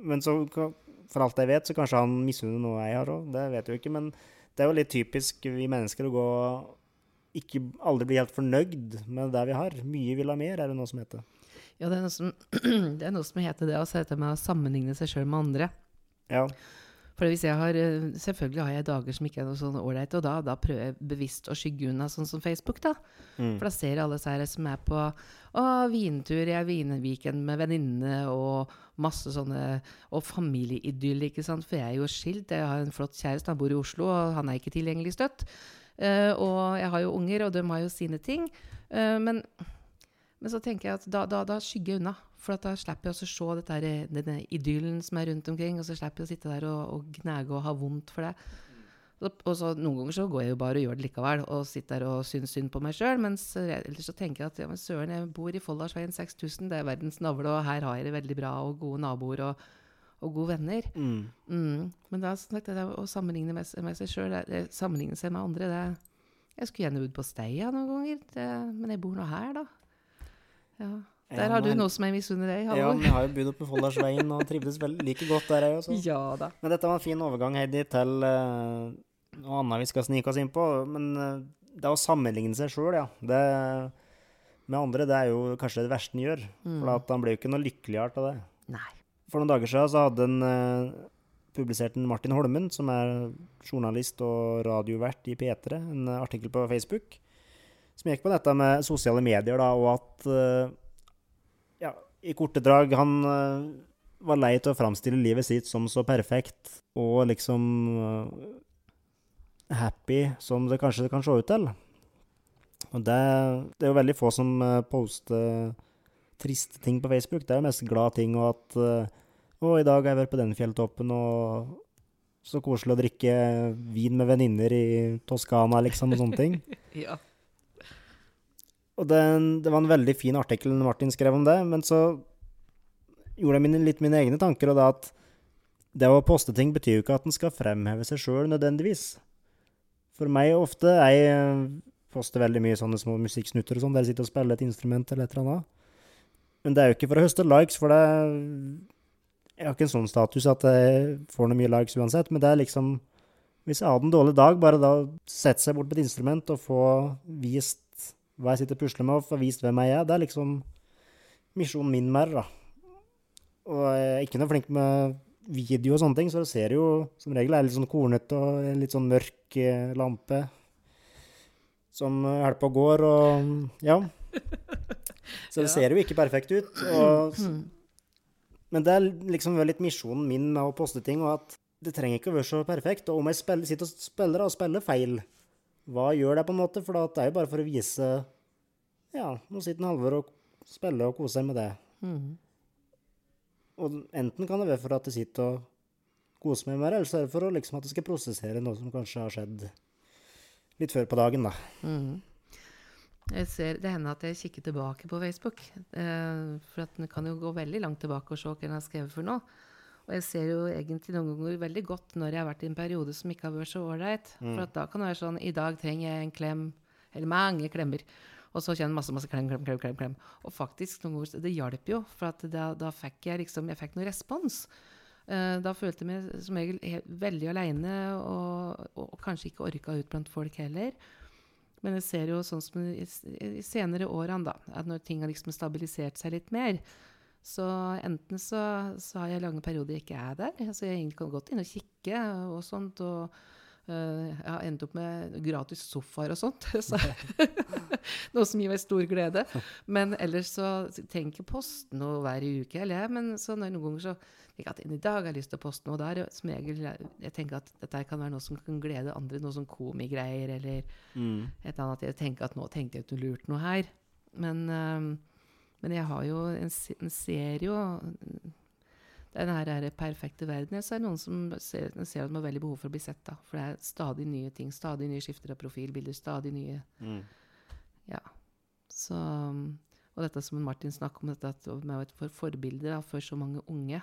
A: Men så, for alt jeg vet, så kanskje han misunner noe jeg har òg. Det vet jeg jo ikke. Men det er jo litt typisk vi mennesker å gå ikke aldri bli helt fornøyd med det vi har. Mye vil ha mer, er det noe som heter.
B: ja, det er noe som, (clears throat) det er noe som heter det, altså dette med å sammenligne seg sjøl med andre.
A: Ja.
B: For hvis jeg har, eh, Selvfølgelig har jeg dager som ikke er noe sånn ålreit, og da, da prøver jeg bevisst å skygge unna, sånn som Facebook. da.
A: Mm.
B: For da ser jeg alle disse her som er på å, vintur, er vinweekend med venninnene og masse sånne Og familieidyll, ikke sant. For jeg er jo skilt, jeg har en flott kjæreste, han bor i Oslo, og han er ikke tilgjengelig støtt. Eh, og jeg har jo unger, og de har jo sine ting. Uh, men, men så tenker jeg at da, da, da skygger jeg unna. For da slipper jeg å se dette denne idyllen som er rundt omkring, og så slipper jeg å sitte der og, og gnage og ha vondt for det. Og, så Noen ganger så går jeg jo bare og gjør det likevel, og sitter der og syns synd på meg sjøl. Mens ellers så tenker jeg at ja, men søren, jeg bor i Folldalsveien 6000, det er verdens navle, og her har jeg det veldig bra, og gode naboer og, og gode venner.
A: Mm.
B: Mm. Men da, sagt, det å sammenligne med, med seg sjøl, sammenligne seg med andre det, Jeg skulle gjerne bodd på Steia noen ganger, det, men jeg bor nå her, da. Ja. Der har du noe som jeg misunner deg,
A: Ja, men jeg har jo bodd oppe på Folldalsveien og trivdes like godt der, jeg også.
B: Ja da.
A: Men dette var en fin overgang, Heidi, til uh, noe annet vi skal snike oss inn på. Men uh, det å sammenligne seg sjøl, ja. Det, med andre, det er jo kanskje det verste en gjør. For at han blir jo ikke noe lykkeligere av det.
B: Nei.
A: For noen dager siden så hadde en eh, publisert en Martin Holmen, som er journalist og radiovert i P3, en artikkel på Facebook, som gikk på dette med sosiale medier, da, og at eh, ja, i korte drag han eh, var lei til å framstille livet sitt som så perfekt og liksom eh, happy som det kanskje kan se ut til. Og det, det er jo veldig få som eh, poster triste ting på Facebook. Det er jo mest glade ting, og at eh, Å, i dag har jeg vært på den fjelltoppen, og så koselig å drikke vin med venninner i Toskana, liksom, og sånne ting. (laughs)
B: Ja.
A: Og det, det var en veldig fin artikkel Martin skrev om det, men så gjorde jeg mine, litt mine egne tanker, og det at det å poste ting betyr jo ikke at en skal fremheve seg sjøl nødvendigvis. For meg ofte Jeg poster veldig mye sånne små musikksnutter og sånn, der jeg sitter og spiller et instrument eller et eller annet. Men det er jo ikke for å høste likes, for det Jeg har ikke en sånn status at jeg får noe mye likes uansett, men det er liksom Hvis jeg hadde en dårlig dag, bare da sette seg bort på et instrument og få vist hva jeg sitter og pusler med, og få vist hvem jeg er, det er liksom misjonen min mer, da. Og jeg er ikke noe flink med video og sånne ting, så det ser jo som regel er litt sånn kornete og en litt sånn mørk eh, lampe som holder på og går, og ja. (laughs) Så det
B: Ja.
A: ser jo ikke perfekt ut. Og, men det er liksom litt misjonen min med å poste ting, og at det trenger ikke å være så perfekt. Og om jeg spiller, sitter og spiller og spiller feil, hva gjør det på en måte? For det er jo bare for å vise Ja, nå sitter en Halvor og spiller og koser seg med det.
B: Mm.
A: Og enten kan det være for at jeg sitter og koser meg med det, eller så er det for å liksom at jeg skal prosessere noe som kanskje har skjedd litt før på dagen, da.
B: Mhm. Jeg ser, det hender at jeg kikker tilbake på Facebook. Eh, for at den kan jo gå veldig langt tilbake og se hva den har skrevet for noe. Og jeg ser jo egentlig noen ganger veldig godt når jeg har vært i en periode som ikke har vært så ålreit. For at da kan det være sånn I dag trenger jeg en klem. Eller mange klemmer. Og så kjenner jeg masse, masse klem, klem, klem, klem. klem. Og faktisk, noen ganger, det hjalp jo. For at da, da fikk jeg liksom Jeg fikk noe respons. Eh, da følte jeg meg som regel veldig aleine, og, og, og kanskje ikke orka ut blant folk heller. Men jeg ser jo sånn som i, senere årene, da, at når ting har liksom stabilisert seg litt mer, så enten så, så har jeg lange perioder jeg ikke er der. Altså jeg kan godt inn og kikke og sånt. og øh, jeg har endt opp med gratis sofaer og sånt. (laughs) Så, (laughs) (laughs) noe som gir meg stor glede. Men ellers så tenker posten poste noe hver uke. Eller jeg, men så noen ganger så tenker jeg at i dag har jeg lyst til å poste noe. Da er det som regel jeg tenker at dette kan være noe som kan glede andre. Noe som komigreier eller et eller annet. Jeg tenker at nå tenkte jeg at du lurt noe her. Men, øh, men jeg har jo en, en serie jo den her, her perfekte verden. Så er det noen som ser, ser at de har veldig behov for å bli sett. da. For det er stadig nye ting. Stadig nye skifter av profilbilder. Stadig nye Ja. Så Og dette som Martin snakker om, dette at med å være for forbilde da, for så mange unge.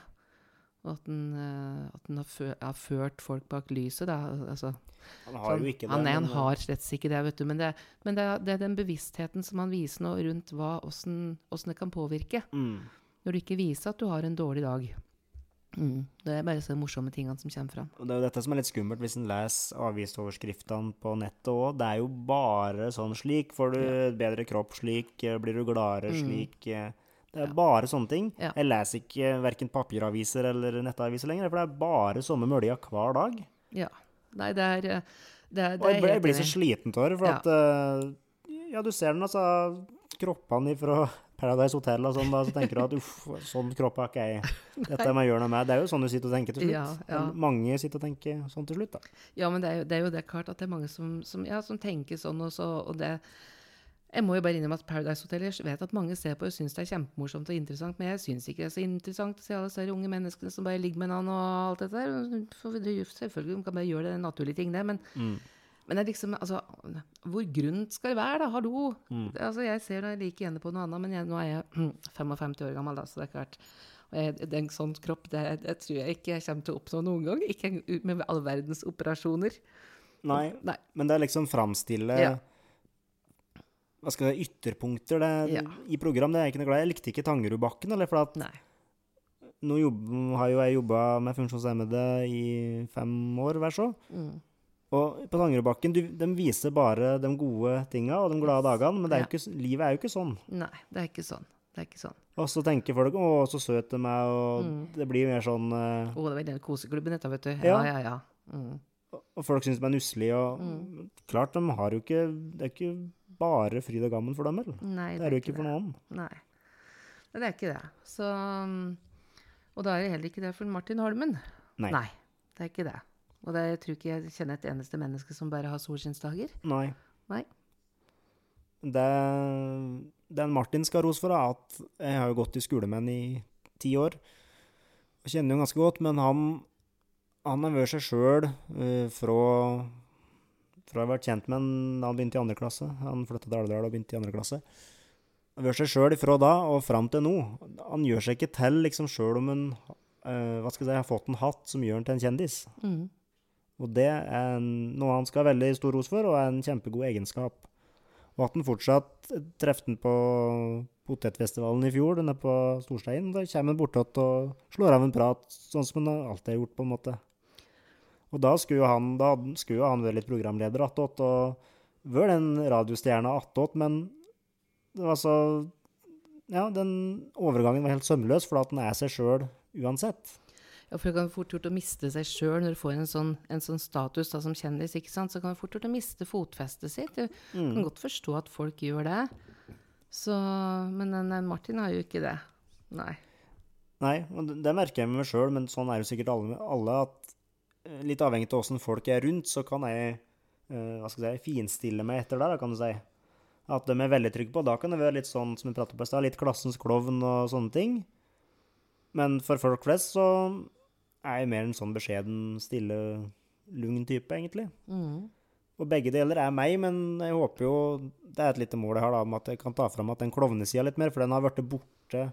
B: Og at han, eh, har, fø har ført folk bak lyset. altså
A: Han har jo
B: Sånn,
A: ikke det.
B: han, han har slett ikke det, vet du. Men det, men det, er- det er den bevisstheten som han viser nå rundt hva, hvordan, hvordan det kan påvirke.
A: mm.
B: Når du ikke viser at du har en dårlig dag. Mm. Det er bare så morsomme tingene som kommer fram.
A: Det er jo dette som er litt skummelt hvis en leser avisoverskriftene på nettet òg. Det er jo bare sånn slik. Får du bedre kropp slik, eh, blir du gladere slik. eh. Det er
B: Ja.
A: bare sånne ting.
B: Ja.
A: Jeg leser ikke verken papiraviser eller nettaviser lenger, for det er bare samme mølja hver dag.
B: Ja. Nei, det er eh, det, er- det
A: Og jeg, jeg blir så sliten av det, for
B: Ja.
A: at eh, Ja, du ser den, altså. Kroppene fra Paradise Hotel og sånn, da, så tenker du at uff, sånn kropp har ikke jeg. (laughs) Dette må jeg gjøre noe med. Det er jo sånn du sitter og tenker til slutt.
B: Ja, ja.
A: Mange sitter og tenker sånn til slutt, da.
B: Ja, men det er jo det, er jo det klart at det er mange som, som, ja, som tenker sånn, og, så, og det Jeg må jo bare innrømme at Paradise Hotel Jeg vet at mange ser på og syns det er kjempemorsomt og interessant, men jeg syns ikke det er så interessant å se alle disse unge menneskene som bare ligger med hverandre og alt dette der. For er Selvfølgelig de kan bare gjøre det, det er en naturlig ting, det, men men det er liksom, altså, hvor grunt skal det være, da? Hallo! Mm. Altså, jeg ser da like gjerne på noe annet, men jeg, nå er jeg (clears throat) 55 år gammel, da, så det er klart. Og en sånn kropp det, det tror jeg ikke jeg kommer til å oppnå noen gang. Ikke med all verdens operasjoner.
A: Nei,
B: Nei.
A: men det er liksom framstille
B: Ja.
A: Hva skal jeg si, ytterpunkter det,
B: Ja.
A: i program. Det er jeg ikke noe glad. Jeg likte ikke Tangerudbakken, eller for at
B: Nei.
A: nå jobb, har jo jeg jobba med funksjonshemmede i fem år, hver så.
B: Mm.
A: Og på Tangerudbakken, de viser bare de gode tinga og de glade dagene, men det er
B: Ja.
A: ikke, livet er jo ikke sånn.
B: Nei, det er ikke sånn. Det er ikke sånn.
A: Og så tenker folk 'Å, så søt de er', og
B: Mm.
A: det blir mer sånn uh...
B: Å, det var den koseklubben dette, vet du.
A: Ja.
B: Ja, ja, ja. Mm.
A: Og folk syns de er nusselige, og
B: Mm.
A: klart, de har jo ikke Det er ikke bare fryd og gammen for dem, vel?
B: Nei,
A: Det er det jo ikke for noen.
B: Nei. Nei, det er ikke det. Så um, Og da er det heller ikke det for Martin Holmen.
A: Nei. Nei.
B: det er ikke det. Og det, jeg tror ikke jeg kjenner et eneste menneske som bare har solskinnsdager.
A: Nei.
B: Nei.
A: Det, den Martin skal ha ros for, er at jeg har jo gått i skole med han i ti år. Og kjenner jo ganske godt, men han, han har vært seg sjøl fra fra jeg ble kjent med han da han begynte i andre klasse. Han flytta til Alvdal og begynte i andre klasse. Han har vært seg sjøl ifra da og fram til nå. Han gjør seg ikke til liksom sjøl om han uh, hva skal jeg si, har fått en hatt som gjør han til en kjendis.
B: Mm.
A: Og det er noe han skal ha veldig stor ros for, og er en kjempegod egenskap. Og at han fortsatt treffer den på potetfestivalen i fjor, den er på Storstein. Da kommer han bortåt og slår av en prat, sånn som han alltid har gjort, på en måte. Og da skulle jo han, da skulle jo han være litt programleder attåt, og vært den radiostjerna attåt, men det var så Ja, den overgangen var helt sømløs, for at han er seg sjøl uansett.
B: Ja, for det kan fort gjort å miste seg sjøl når du får en sånn, en sånn status da, som kjendis. ikke sant? Så kan det fort gjort å miste fotfestet sitt. Du
A: Mm.
B: kan godt forstå at folk gjør det. Så, men den Martin har jo ikke det. Nei.
A: Nei, og det, det merker jeg med meg sjøl, men sånn er jo sikkert alle, alle at eh, litt avhengig av åssen folk er rundt, så kan jeg uh, hva skal jeg si, finstille meg etter det, da, kan du si. At de er veldig trygge på. Da kan det være litt sånn som vi pratet på i stad, litt klassens klovn og sånne ting. Men for folk flest så er jo mer en sånn beskjeden, stille, lugn type, egentlig.
B: Mm.
A: Og begge deler er meg, men jeg håper jo Det er et lite mål jeg har, da, om at jeg kan ta fram at den klovnesida litt mer, for den har blitt borte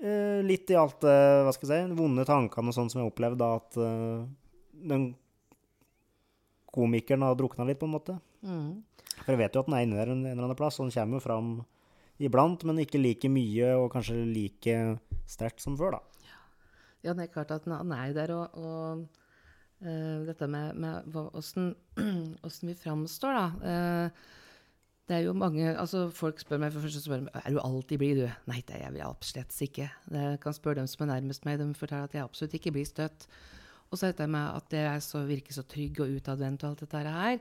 A: eh, litt i alt det hva skal jeg si, vonde tankene og sånn som jeg opplevde, da, at eh, den komikeren har drukna litt, på en måte.
B: Mm.
A: For jeg vet jo at den er inne der en, en eller annen plass, og den kommer jo fram iblant, men ikke like mye og kanskje like sterkt som før, da.
B: Ja, det er klart at han er der, og, og uh, dette med, med hva- åssen (clears throat) vi framstår, da. Uh, det er jo mange altså Folk spør meg for først spør meg, er du alltid blid, du. Nei, det er jeg absolutt ikke. Jeg kan spørre dem som er nærmest meg, de forteller at jeg absolutt ikke blir støtt. Og så dette med at jeg er så, virker så trygg og utadvendt og alt dette her.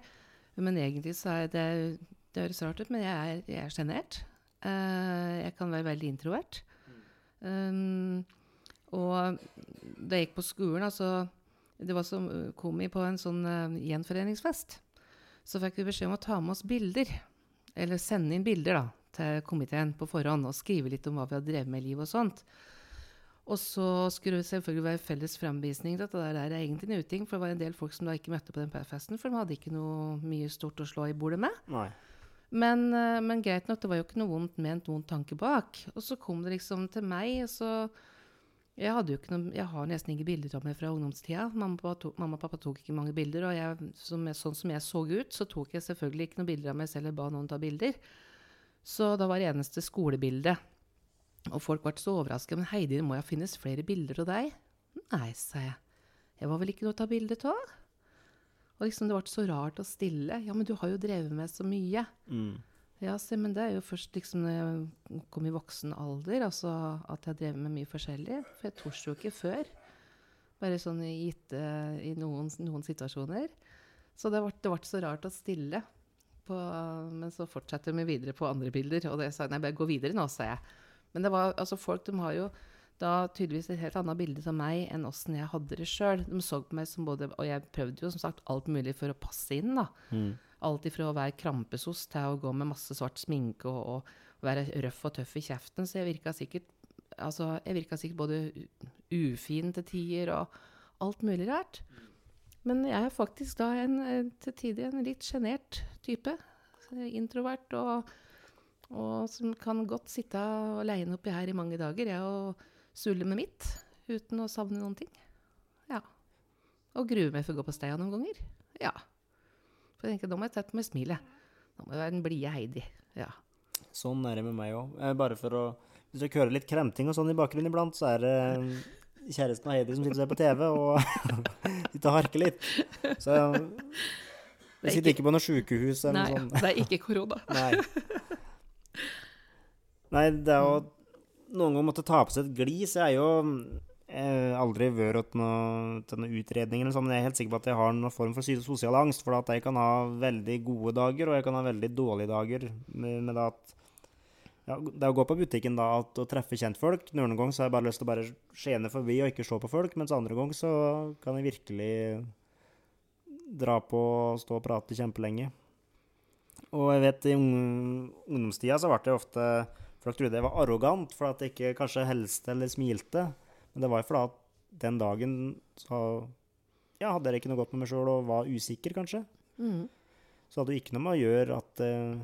B: Men egentlig så er det Det høres rart ut, men jeg er, jeg er sjenert. Uh, jeg kan være veldig introvert. Um, og da jeg gikk på skolen, altså Det var som uh, kom vi på en sånn uh, gjenforeningsfest. Så fikk vi beskjed om å ta med oss bilder. Eller sende inn bilder da, til komiteen på forhånd og skrive litt om hva vi hadde drevet med i livet og sånt. Og så skulle det selvfølgelig være felles fremvisning. Dette der er egentlig en uting, for det var en del folk som da ikke møtte på den festen, for de hadde ikke noe mye stort å slå i bordet med.
A: Nei.
B: Men, eh, men greit nok, det var jo ikke noe vondt ment, vond tanke bak. Og så kom det liksom til meg, og så Jeg hadde jo ikke noe, jeg har nesten ikke bilder av meg fra ungdomstida. Mamma tok, mamma og pappa tok ikke mange bilder, og jeg, som jeg, sånn som jeg så ut, så tok jeg selvfølgelig ikke noen bilder av meg selv eller ba noen ta bilder. Så da var det eneste skolebildet. Og folk ble så overraska. Men Heidi, det må jo finnes flere bilder av deg? Nei, sa jeg. Jeg var vel ikke noe å ta bilde av? Og liksom det ble så rart og stille. Ja, men du har jo drevet med så mye.
A: Mm.
B: Ja, se, men det er jo først liksom når jeg kom i voksen alder, altså at jeg drev med mye forskjellig. For jeg torde jo ikke før. Bare sånn gitt uh, i noen, noen situasjoner. Så det ble, det ble så rart å stille på, men så fortsatte vi videre på andre bilder. Og det sa jeg nei, bare gå videre nå, sa jeg. Men det var, altså folk de har jo da tydeligvis et helt annet bilde av meg enn åssen jeg hadde det sjøl. De så på meg som både Og jeg prøvde jo som sagt alt mulig for å passe inn, da.
A: Mm.
B: Alt ifra å være krampesos til å gå med masse svart sminke og, og være røff og tøff i kjeften. Så jeg virka sikkert Altså, jeg virka sikkert både ufin til tider og alt mulig rart. Men jeg er faktisk da en, eh, til tider en litt sjenert type. Introvert og, og som kan godt sitte aleine oppi her i mange dager, jeg, og sulle med mitt uten å savne noen ting. Ja. Og grue meg for å gå på steia noen ganger. Ja. For jeg tenker, da må jeg sette med smilet. Da må jeg være den blide Heidi. Ja.
A: Sånn er det med meg òg. Bare for å Hvis dere hører litt kremting og sånn i bakgrunnen iblant, så er det eh, kjæresten og Heidi som sitter og ser på TV og (laughs) sitter og harker litt. Så vi
B: er
A: sitter ikke på noe sjukehus eller
B: Nei,
A: noe sånt. (laughs)
B: det er ikke korona. (laughs)
A: Nei. Nei, det er jo Noen ganger måtte ta på seg et glis. Jeg er jo eh, aldri vært noe, til noen utredning eller sånn, men jeg er helt sikker på at jeg har noen form for sosial angst. For at jeg kan ha veldig gode dager, og jeg kan ha veldig dårlige dager. Med, med det at ja, det å gå på butikken da, at og treffe kjentfolk Noen ganger så har jeg bare lyst til å bare skjene forbi og ikke se på folk, mens andre ganger så kan jeg virkelig dra på og stå og prate kjempelenge. Og jeg vet i ungdomstida så ble det ofte Folk trodde jeg var arrogant for at jeg ikke kanskje helste eller smilte. Men det var jo fordi at den dagen så ja, hadde jeg ikke noe godt med meg sjøl og var usikker, kanskje.
B: Mm.
A: Så hadde det ikke noe med å gjøre at eh,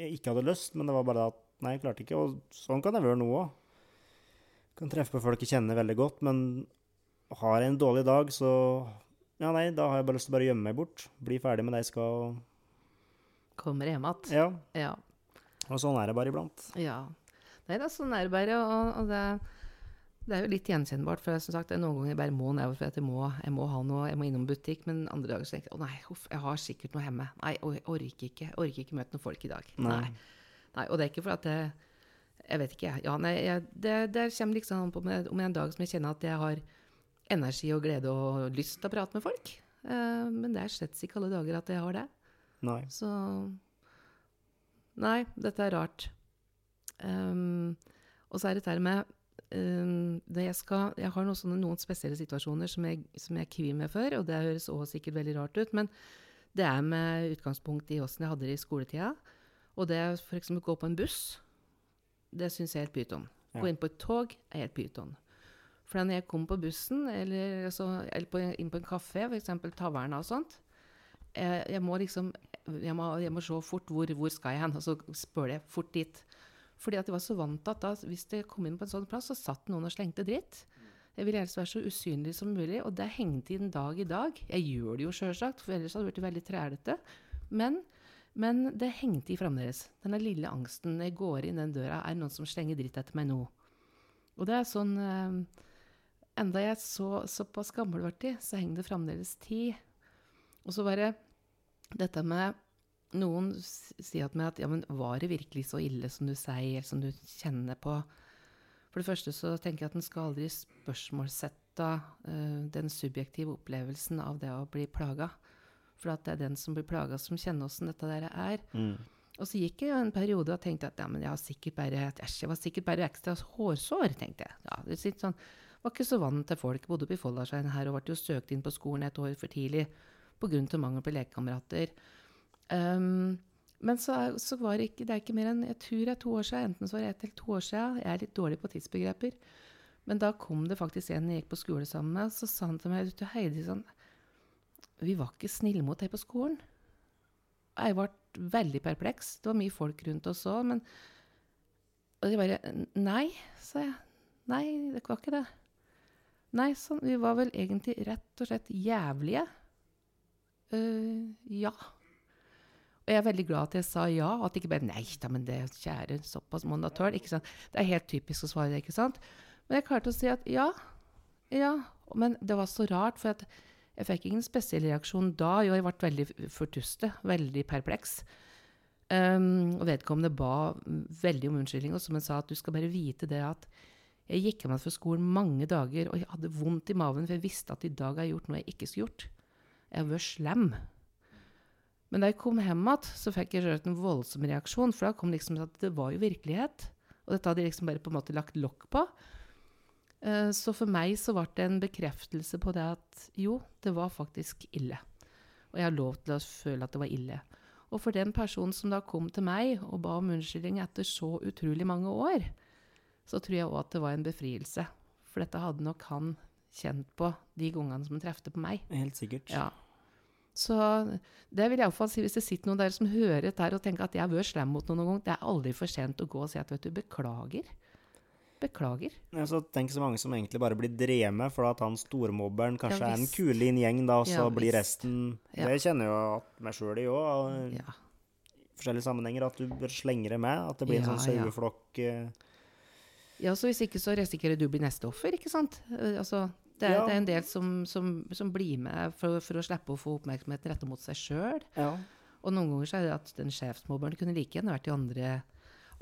A: jeg ikke hadde lyst, men det var bare at nei, jeg klarte ikke. Og sånn kan det være nå òg. Kan treffe på folk jeg kjenner veldig godt, men har jeg en dårlig dag, så Ja, nei, da har jeg bare lyst til å bare gjemme meg bort. Bli ferdig med det jeg skal.
B: Kommer hjem igjen.
A: Ja.
B: Ja.
A: Og sånn er det bare iblant.
B: Ja. Nei da, sånn er det bare. Og, og det, det er jo litt gjenkjennbart. For som sagt, noen ganger jeg bare må nedover for at jeg må, jeg må ha noe, jeg må innom butikk. Men andre dager så tenker jeg å nei, uff, jeg har sikkert noe hjemme. Nei, jeg orker ikke. Jeg orker ikke møte noen folk i dag.
A: Nei.
B: Nei. nei. Og det er ikke for at jeg Jeg vet ikke. Ja, nei, jeg, det, det kommer liksom an på med, om en dag som jeg kjenner at jeg har energi og glede og lyst til å prate med folk. Uh, men det er slett ikke alle dager at jeg har det.
A: Nei.
B: Så Nei, dette er rart. Um, og så er det dette med det jeg, skal, jeg har noen, sånne, noen spesielle situasjoner som jeg, som jeg kvier meg for, og det høres også sikkert veldig rart ut, men det er med utgangspunkt i åssen jeg hadde det i skoletida. Og det f.eks. å gå på en buss, det syns jeg er helt pyton.
A: Ja.
B: Gå inn på et tog er helt pyton. For når jeg kommer på bussen, eller, altså, eller på, inn på en kafé, f.eks. Taverna og sånt, jeg, jeg må liksom jeg må, jeg må se fort hvor, hvor skal jeg hen, og så spør jeg fort dit. Fordi at jeg var så vant til at da, hvis det kom inn på en sånn plass, så satt noen og slengte dritt. Jeg ville helst være så usynlig som mulig, og det hengte inn dag i dag. Jeg gjør det jo sjølsagt, for ellers hadde det blitt veldig trælete. Men, men det hengte i fremdeles. Denne lille angsten når jeg går inn den døra, er noen som slenger dritt etter meg nå. Og det er sånn eh, Enda jeg så, såpass gammel blitt, så henger det fremdeles tid. Og så var det dette med Noen sier til meg at ja, men var det virkelig så ille som du sier, eller som du kjenner på? For det første så tenker jeg at en skal aldri spørsmålssette uh, den subjektive opplevelsen av det å bli plaga. For at det er den som blir plaga, som kjenner åssen dette der er.
A: Mm.
B: Og så gikk jeg en periode og tenkte at ja, men jeg har sikkert bare, jeg var sikkert bare ekstra hårsår, tenkte jeg. Ja, det sitter sånn, var ikke så vant til folk. Bodde oppe i Folldalsveien her og ble jo søkt inn på skolen et år for tidlig pga. mangel på lekekamerater. Um, men så, så var det ikke Det er ikke mer enn jeg tror det er to år siden. Enten så var det ett eller to år siden. Jeg er litt dårlig på tidsbegreper. Men da kom det faktisk en jeg gikk på skole sammen med, så sa han til meg du Heidi, sånn Vi var ikke snille mot deg på skolen. Jeg ble veldig perpleks. Det var mye folk rundt oss òg, men Og jeg bare Nei, sa jeg. Nei, det var ikke det. Nei, sånn, vi var vel egentlig rett og slett jævlige. Uh, ja. Og jeg er veldig glad at jeg sa ja, og at ikke bare Nei da, men det kjære, såpass må da tåle. Det er helt typisk å svare det, ikke sant? Men jeg klarte å si at ja. Ja. Men det var så rart, for jeg fikk ingen spesiell reaksjon da. Jo, jeg ble veldig fortustet, veldig perpleks. Um, og vedkommende ba veldig om unnskyldning, og som hun sa at du skal bare vite det at jeg gikk hjem fra skolen mange dager, og jeg hadde vondt i maven, for jeg visste at i dag har jeg gjort noe jeg ikke skulle gjort. Jeg har vært slem. Men da jeg kom hjem igjen, så fikk jeg en voldsom reaksjon, for da kom liksom at det var jo virkelighet. Og dette hadde jeg liksom bare på en måte lagt lokk på. Eh, Så for meg så ble det en bekreftelse på det at jo, det var faktisk ille. Og jeg har lov til å føle at det var ille. Og for den personen som da kom til meg og ba om unnskyldning etter så utrolig mange år, så tror jeg òg at det var en befrielse. For dette hadde nok han kjent på de gangene som han trefte på meg.
A: Helt sikkert.
B: Ja. Så det vil jeg iallfall si hvis det sitter noen der som hører dette og tenker at jeg har vært slem mot noen noen gang. Det er aldri for sent å gå og si at vet du, beklager. Beklager.
A: Ja, så tenk så mange som egentlig bare blir drevet med for at han stormobberen kanskje
B: Ja,
A: er en kule i en gjeng, da, og så
B: Ja,
A: blir resten
B: Ja.
A: Det kjenner jo meg sjøl i òg, i
B: Ja.
A: forskjellige sammenhenger, at du bør slenge det med. At det blir en sånn saueflokk. eh,
B: ja, så hvis ikke så risikerer du å bli neste offer, ikke sant? Eh, Altså, det er,
A: Ja.
B: det er en del som, som, som blir med for, for å slippe å få oppmerksomheten retta mot seg sjøl.
A: Ja.
B: Og noen ganger så er det at den sjefsmobberen kunne like gjerne vært i andre,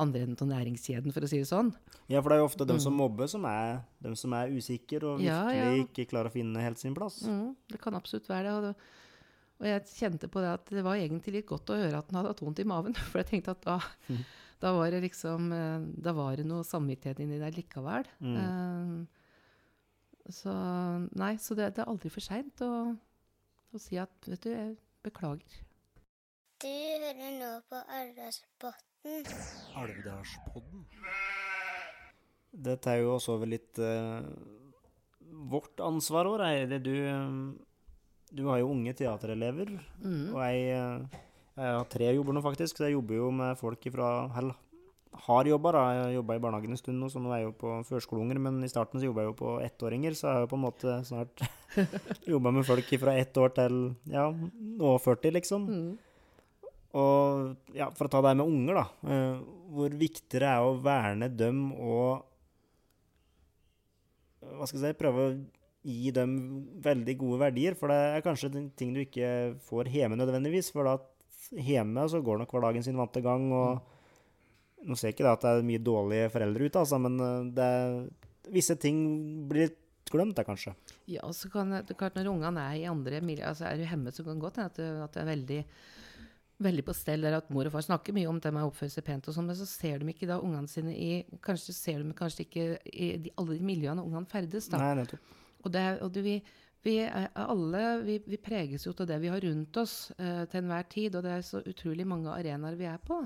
B: andre enden av næringskjeden, for å si det sånn.
A: ja, for det er jo ofte dem som mobber, som er dem som er usikre og
B: Mm.
A: Virkelig
B: ja.
A: ikke klarer å finne helt sin plass.
B: Mm, det kan absolutt være det. Og, det. og jeg kjente på det at det var egentlig litt godt å høre at han hadde hatt vondt i maven. (laughs) For jeg tenkte at da,
A: Mm.
B: da var det liksom eh, Da var det noe samvittighet inni der likevel.
A: Mm.
B: Eh, så nei, så det, det er aldri for seint å, å si at vet du, jeg beklager.
C: Du hører nå på Alvdalspodden.
D: Alvdalspodden.
A: Dette er jo også over litt eh, vårt ansvar òg, Eide. Du, eh, du har jo unge teaterelever,
B: Mm.
A: og jeg, eh, jeg har tre jobber nå, faktisk. Så jeg jobber jo med folk fra Eller har jobba, da. Jeg jobba i barnehagen en stund nå, så nå er jeg jo på førskoleunger. Men i starten så jobba jeg jo på ettåringer, så jeg har jo på en måte snart (laughs) jobba med folk fra ett år til ja, nå 40, liksom.
B: Mm.
A: Og ja, for å ta det her med unger, da. eh, hvor viktig det er å verne dem og Hva skal jeg si Prøve å gi dem veldig gode verdier. For det er kanskje ting du ikke får hjemme nødvendigvis. For da hjemme så går nok hverdagen sin vante gang. og Nå ser jeg ikke at det er mye dårlige foreldre ute, altså, men eh, det visse ting blir litt glemt, da, kanskje.
B: Ja, så kan det, klart Når ungene er i andre miljøer, altså er du hjemme, så kan det godt hende at, det- at det er veldig veldig på stell der at mor og far snakker mye om det med å oppføre seg pent og sånn, men så ser de ikke da ungene sine i Kanskje ser de kanskje ikke i de, alle de miljøene ungene ferdes, da.
A: Nei, nettopp.
B: Og, det, og det, vi, vi alle vi, vi preges jo av det vi har rundt oss eh, til enhver tid, og det er så utrolig mange arenaer vi er på.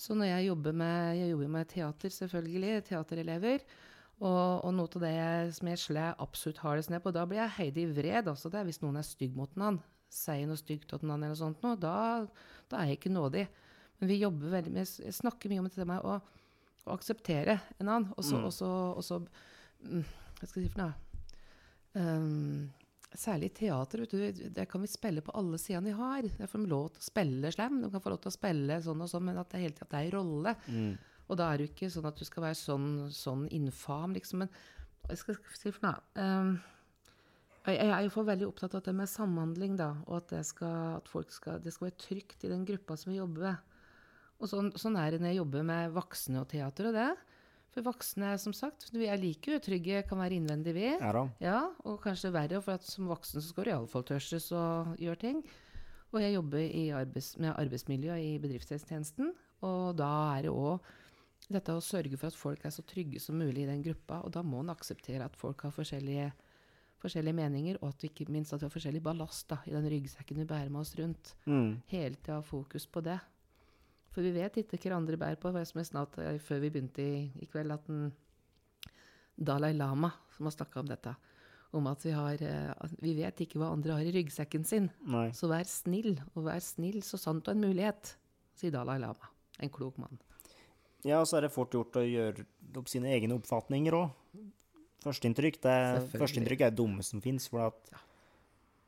B: Så når jeg jobber med, jeg jobber med teater, selvfølgelig, teaterelever, og, og noe av det jeg, som jeg slår absolutt hardest ned på, da blir jeg Heidi vred. Altså, det er hvis noen er stygg mot en annen. Sier noe stygt til en annen eller sånt, noe, da, da er jeg ikke nådig. Men vi jobber veldig med, jeg snakker mye om det med å, å akseptere en annen, og så, og så mm, Hva skal jeg si for noe? Um, særlig teater, vet du, der kan vi spille på alle sidene vi har. Der får de lov til å spille slem, de kan få lov til å spille sånn og sånn, men at det hele tiden er en rolle. Og da er det jo ikke sånn at du skal være sånn, sånn infam, liksom. Men jeg skal si for noe? Um, jeg, jeg er jo veldig opptatt av det med samhandling, da, og at, det skal, at folk skal, det skal være trygt i den gruppa som vi jobber med. Og sånn, sånn er det når jeg jobber med voksne og teater og det. For voksne, som sagt, vi er like utrygge, kan være innvendig vi.
A: Ja.
B: Ja, og kanskje verre, for at som voksen så skal du iallfall tørses og gjøre ting. Og jeg jobber i arbeids, med arbeidsmiljø i bedriftshelsetjenesten, og da er det òg dette å sørge for at folk er så trygge som mulig i den gruppa, og da må en akseptere at folk har forskjellige, forskjellige meninger, og at vi ikke minst at vi har forskjellig ballast da, i den ryggsekken vi bærer med oss rundt.
A: Mm.
B: Hele tida ha fokus på det. For vi vet ikke hva andre bærer på. Jeg som jeg snart, eh, før vi begynte i, i kveld, at den Dalai Lama, som har snakka om dette, om at vi, har, eh, vi vet ikke hva andre har i ryggsekken sin.
A: Nei.
B: Så vær snill, og vær snill så sant du har en mulighet, sier Dalai Lama. En klok mann.
A: Ja, og så er det fort gjort å gjøre opp sine egne oppfatninger òg. Førsteinntrykk er, er det dumme som fins. For at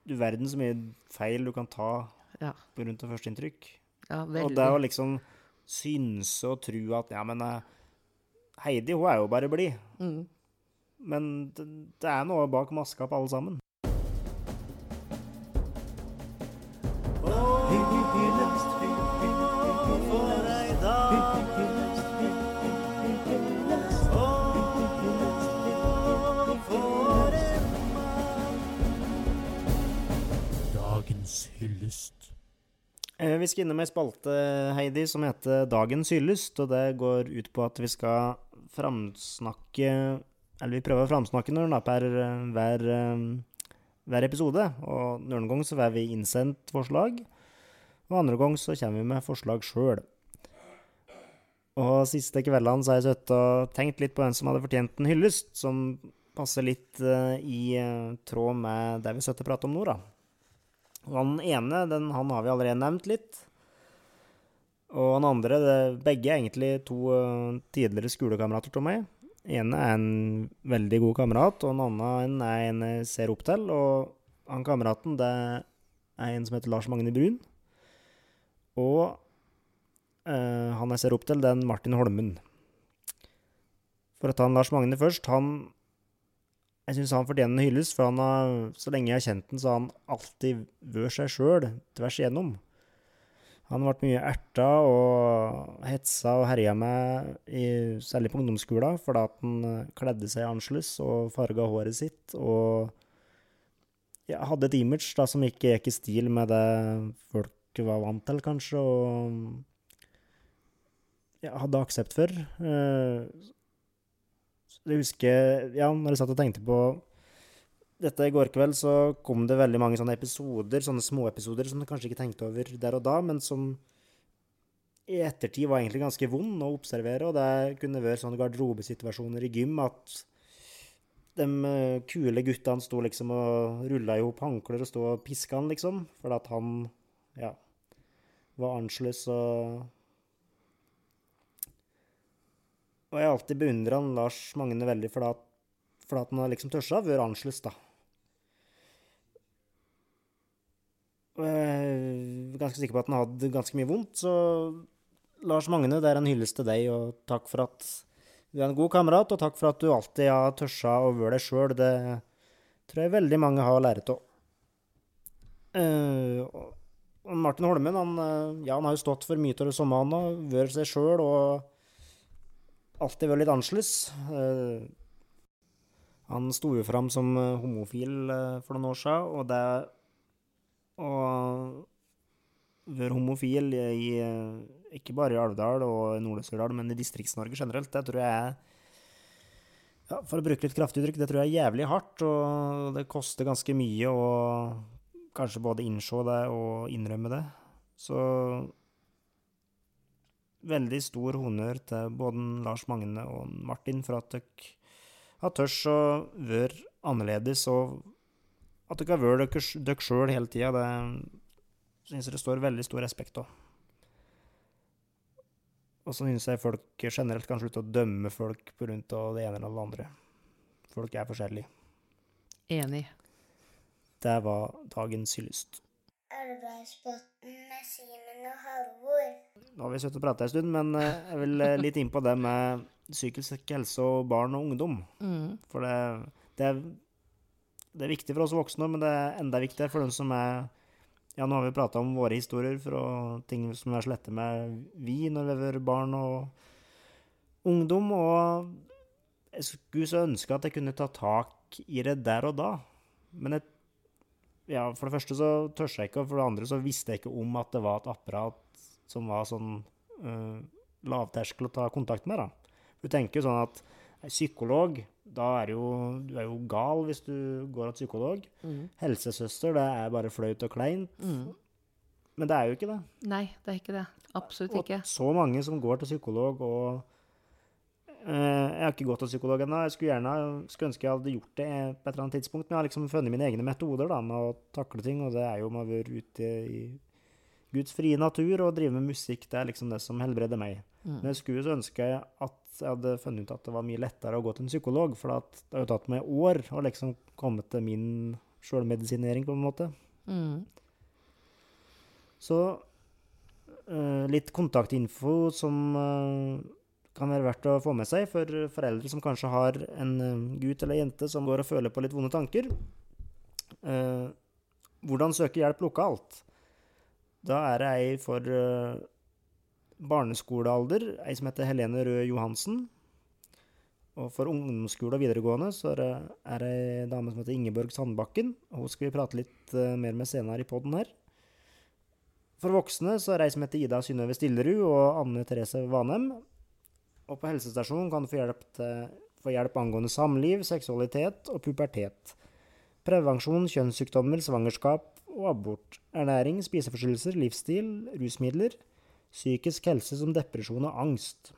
A: du verden så mye feil du kan ta
B: Ja,
A: av førsteinntrykk.
B: Ja
A: Og det å liksom synse og tro at ja, men eh, Heidi, hun er jo bare blid.
B: Mm.
A: Men det, det er noe bak maska på alle sammen.
D: Dagens hyllest.
A: Eh, Vi skal innom ei spalte, Heidi, som heter Dagens hyllest. Og det går ut på at vi skal framsnakke Eller vi prøver å framsnakke noen per eh, hver, eh, hver episode. Og noen ganger så får vi innsendt forslag, og andre ganger så kommer vi med forslag sjøl. Og siste kveldene så har jeg sittet og tenkt litt på hvem som hadde fortjent en hyllest, som passer litt i tråd med det vi sitter og prater om nå, da. Og han ene, den, han har vi allerede nevnt litt. Og han andre, det, begge er egentlig to eh, tidligere skolekamerater av meg. ene er en veldig god kamerat, og den andre er en jeg ser opp til. Og han kameraten, det er en som heter Lars Magne Brun. Og eh, han jeg ser opp til, det er en Martin Holmen. For å ta en Lars Magne først. Han Jeg syns han fortjener en hyllest, for han har, så lenge jeg har kjent den, så har han alltid vært seg sjøl tvers igjennom. Han vært mye erta og hetsa og herja med, i, særlig på ungdomsskolen, fordi at han eh, kledde seg annerledes og farga håret sitt. Og ja, hadde et image da, som ikke gikk i stil med det folk var vant til, kanskje, og ja, hadde aksept for. Eh, jeg husker, ja, når jeg satt og tenkte på dette i går kveld, så kom det veldig mange sånne episoder, sånne småepisoder som jeg kanskje ikke tenkte over der og da, men som i ettertid var egentlig ganske vond å observere, og det kunne vært sånne garderobesituasjoner i gym at de eh, kule guttene sto liksom og rulla i hop håndklær og sto og piska han, liksom, fordi at han, ja, var annerledes og Og jeg har alltid beundra Lars Magne veldig for at, for at han har liksom tørsa å være annerledes, da. Og jeg er ganske sikker på at han hadde ganske mye vondt, så Lars Magne, det er en hyllest til deg, og takk for at du er en god kamerat, og takk for at du alltid har tørsa å være deg sjøl. Det tror jeg veldig mange har lært av. Uh, Martin Holmen, han, eh, ja, han har jo stått for mye av det samme, han har vært seg sjøl og alltid vært litt annerledes. Eh, han sto jo fram som eh, homofil eh, for noen år siden, og det å være homofil i ikke bare i Alvdal og Nord-Østerdal, men i Distrikts-Norge generelt, det tror jeg er ja, For å bruke litt kraftig uttrykk, det tror jeg er jævlig hardt, og det koster ganske mye å kanskje både innse det og innrømme det. Så veldig stor honnør til både Lars Magne og Martin for at dere har tørs å være annerledes, og at dere har vært dere, dere sjøl hele tida. Det syns jeg det står veldig stor respekt av. Og så syns jeg folk generelt kan slutte å dømme folk på grunn av det ene eller det andre. Folk er forskjellige.
B: Enig.
A: Det var dagens hyllest.
C: Arbeidsbotn med Simen og Halvor.
A: Nå har vi sittet og prata en stund, men eh, jeg vil eh, litt inn på det med psykisk helse og barn og ungdom.
B: Mm.
A: For det, det, er, det er viktig for oss voksne, men det er enda viktigere for dem som er Ja, nå har vi prata om våre historier fra ting som er slette med vi når vi var barn og ungdom, og jeg skulle så ønske at jeg kunne ta tak i det der og da. Men jeg, ja, for det første så tørste jeg ikke, og for det andre så visste jeg ikke om at det var et apparat som var sånn uh, lavterskel å ta kontakt med, da. Du tenker jo sånn at psykolog, da er jo, du er jo gal hvis du går til psykolog.
B: Mm.
A: Helsesøster, det er bare flaut og kleint.
B: Mm.
A: Men det er jo ikke det.
B: Nei, det er ikke det. Absolutt ikke.
A: Og så mange som går til psykolog og Jeg har ikke gått til psykolog ennå. Jeg skulle gjerne skulle ønske jeg hadde gjort det på et eller annet tidspunkt. Men jeg har liksom funnet mine egne metoder da, med å takle ting, og det er jo med å være ute i Guds frie natur og drive med musikk. Det er liksom det som helbreder meg.
B: Mm.
A: Men jeg skulle så ønske jeg at jeg hadde funnet ut at det var mye lettere å gå til en psykolog, for det har jo tatt meg år å liksom komme til min sjølmedisinering, på en måte.
B: Mm.
A: Så uh, litt kontaktinfo som eh, kan være verdt å få med seg for foreldre som kanskje har en eh, gutt eller jente som går og føler på litt vonde tanker. Eh, hvordan søke hjelp lokalt? Da er det ei for eh, barneskolealder, ei som heter Helene Røe Johansen. Og for ungdomsskole og videregående så er det ei dame som heter Ingeborg Sandbakken. Hun skal vi prate litt eh, mer med senere i poden her. For voksne så er det ei som heter Ida Synnøve Stillerud og Anne Therese Vanhem. Og på helsestasjonen kan du få hjelp, til, få hjelp angående samliv, seksualitet og pubertet. Prevensjon, kjønnssykdommer, svangerskap og abort. Ernæring, spiseforstyrrelser, livsstil, rusmidler. Psykisk helse som depresjon og angst.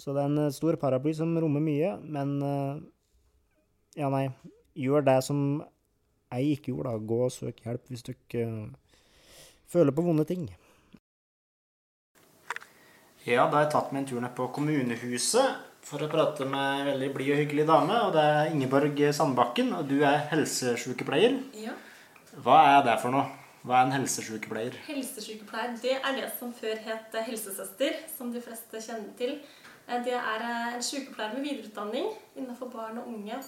A: Så det er en eh, stor paraply som rommer mye, men eh, Ja, nei. Gjør det som jeg ikke gjorde, da. Gå og søk hjelp hvis du ikke eh, føler på vonde ting. Ja, da har jeg tatt meg en tur ned på kommunehuset for å prate med en veldig blid og hyggelig dame. Og det er Ingeborg Sandbakken, og du er helsesykepleier.
E: Ja.
A: Hva er det for noe? Hva er en helsesykepleier?
E: Helsesykepleier det er det som før het helsesøster, som de fleste kjenner til. Eh, Det er eh, en sykepleier med videreutdanning innenfor barn og unge.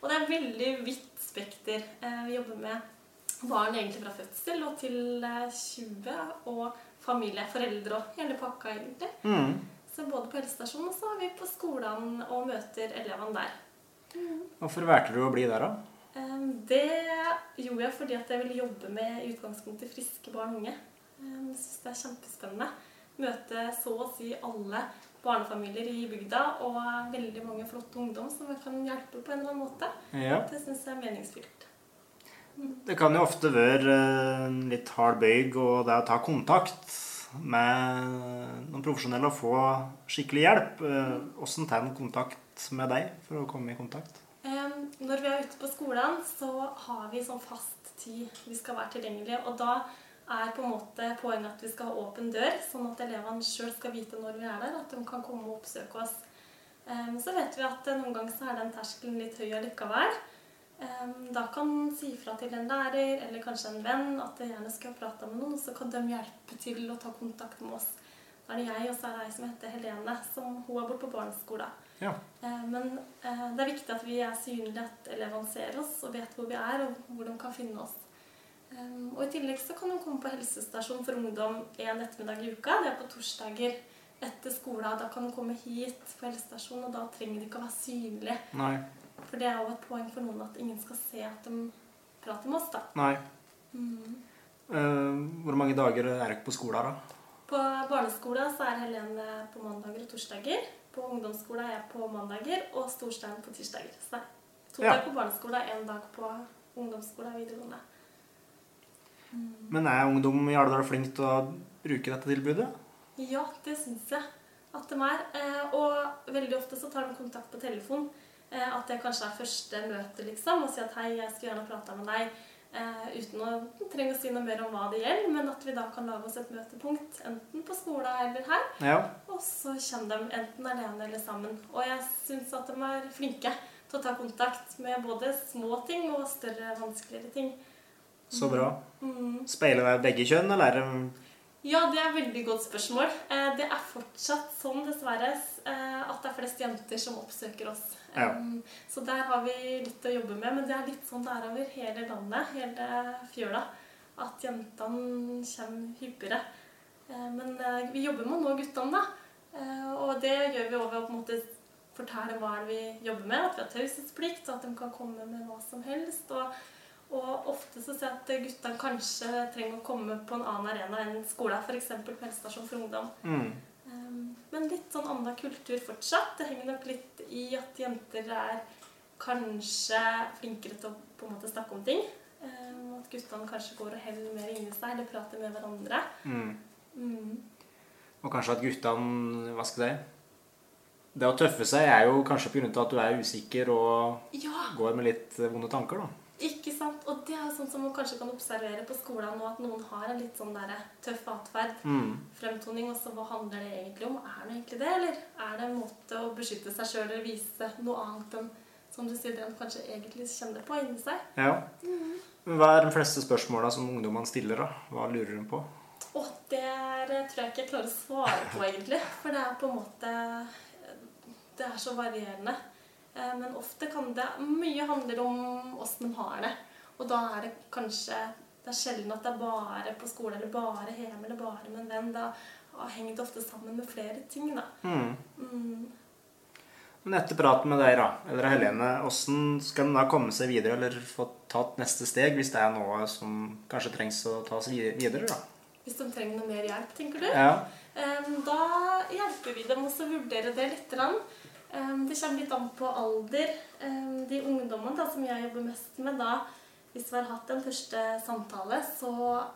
E: Og det er veldig vidt spekter. Eh, Vi jobber med barn egentlig fra fødsel og til eh, 20, og familie, foreldre og hele pakka egentlig.
A: Mm.
E: Så både på helsestasjonen og så er vi på skolen og møter elevene der.
A: Hvorfor valgte du å bli der, da?
E: Det gjorde jeg fordi at jeg ville jobbe med i utgangspunktet friske barn og unge. Em, Jeg syns det er kjempespennende. Møte så å si alle barnefamilier i bygda og veldig mange flotte ungdom som jeg kan hjelpe på en eller annen måte.
A: Ja.
E: Det syns jeg er meningsfylt.
A: Det kan jo ofte være eh, litt hard bøyg og det å ta kontakt med noen profesjonelle og få skikkelig hjelp. Eh, Hvordan tar en kontakt med deg for å komme i kontakt?
E: Når vi er ute på skolen, så har vi sånn fast tid vi skal være tilgjengelige. Og da er på en måte poenget at vi skal ha åpen dør, sånn at elevene sjøl skal vite når vi er der, at de kan komme og oppsøke oss. Så vet vi at eh, noen ganger så er den terskelen litt høy allikevel. Da kan si ifra til en lærer eller kanskje en venn at de gjerne skulle ha prata med noen, så kan de hjelpe til å ta kontakt med oss. Da er det jeg, og så er det ei som heter Helene, som hun er borte på barneskolen.
A: Ja.
E: Eh, Men eh, det er viktig at vi er synlige, at elevene ser oss og vet hvor vi er, og hvor de kan finne oss. Og I tillegg så kan de komme på helsestasjon for ungdom en ettermiddag i uka. Det er på torsdager etter skolen. Da kan de komme hit på helsestasjonen, og da trenger de ikke å være synlige.
A: Nei.
E: For det er jo et poeng for noen at ingen skal se at de prater med oss, da.
A: Nei.
E: Mm.
A: Uh, hvor mange dager er dere på skolen, da?
E: På barneskolen så er Helene på mandager og torsdager. På ungdomsskolen er jeg på mandager og Storstein på tirsdager. Så det er to
A: Ja.
E: dager på barneskolen, én dag på ungdomsskolen og videregående.
A: Men er ungdom i Alvdal flink til å bruke dette tilbudet?
E: Ja, det syns jeg at de er. Eh, og veldig ofte så tar de kontakt på telefon. Eh, at det kanskje er første møte, liksom. Og sier at 'hei, jeg skulle gjerne prata med deg'. Eh, uten å trenge å si noe mer om hva det gjelder, men at vi da kan lage oss et møtepunkt. Enten på skolen eller her.
A: Ja.
E: Og så kommer de enten alene eller sammen. Og jeg syns at de er flinke til å ta kontakt med både små ting og større, vanskeligere ting.
A: Så bra.
E: Mm.
A: Speiler deg begge kjønn, eller er det
E: Ja, det er et veldig godt spørsmål. Eh, Det er fortsatt sånn, dessverre, eh, at det er flest jenter som oppsøker oss.
A: Ja.
E: Um, Så der har vi litt å jobbe med. Men det er litt sånn det er over hele landet, hele fjøla, at jentene kommer hyppigere. Eh, Men eh, vi jobber med å nå guttene, da. Eh, Og det gjør vi over å på en måte fortelle hva vi jobber med. At vi har taushetsplikt, at de kan komme med hva som helst. Og og ofte så ser jeg at guttene kanskje trenger å komme på en annen arena enn skole, f.eks. helsestasjon for ungdom.
A: mm.
E: Um, Men litt sånn annen kultur fortsatt. Det henger nok litt i at jenter er kanskje flinkere til å på en måte snakke om ting. Um, At guttene kanskje går og heller mer inni seg eller prater med hverandre.
A: Mm.
E: Mm.
A: Og kanskje at guttene Hva skal jeg si? Det å tøffe seg er jo kanskje pga. at du er usikker og
E: Ja,
A: går med litt vonde tanker, da.
E: Ikke sant? Og det er sånn som man kanskje kan observere på skolen nå, at noen har en litt sånn der tøff atferd.
A: Mm.
E: fremtoning. Og så hva handler det egentlig om? Er det egentlig det, eller er det en måte å beskytte seg sjøl eller vise noe annet enn som du sier, det en kanskje egentlig kjenner på inni seg?
A: Ja. Men Hva er de fleste spørsmåla som ungdommene stiller, da? Hva lurer de på?
E: Og det er, tror jeg ikke jeg klarer å svare på, egentlig. For det er på en måte Det er så varierende. Eh, Men ofte kan det Mye handler om åssen de har det. Og da er det kanskje Det er sjelden at det er bare på skole eller bare hjemme eller bare med en venn. Da henger det ofte sammen med flere ting, da.
A: Mm.
E: Mm.
A: Men etter praten med deg, da, eller Helene, hvordan skal en da komme seg videre, eller få tatt neste steg, hvis det er noe som kanskje trengs å tas vi- videre, da?
E: Hvis de trenger noe mer hjelp, tenker du?
A: Ja.
E: Da hjelper vi dem også å vurdere det litt. grann. Em, Det kommer litt an på alder. De ungdommene da, som jeg jobber mest med, da, hvis vi har hatt en første samtale, så,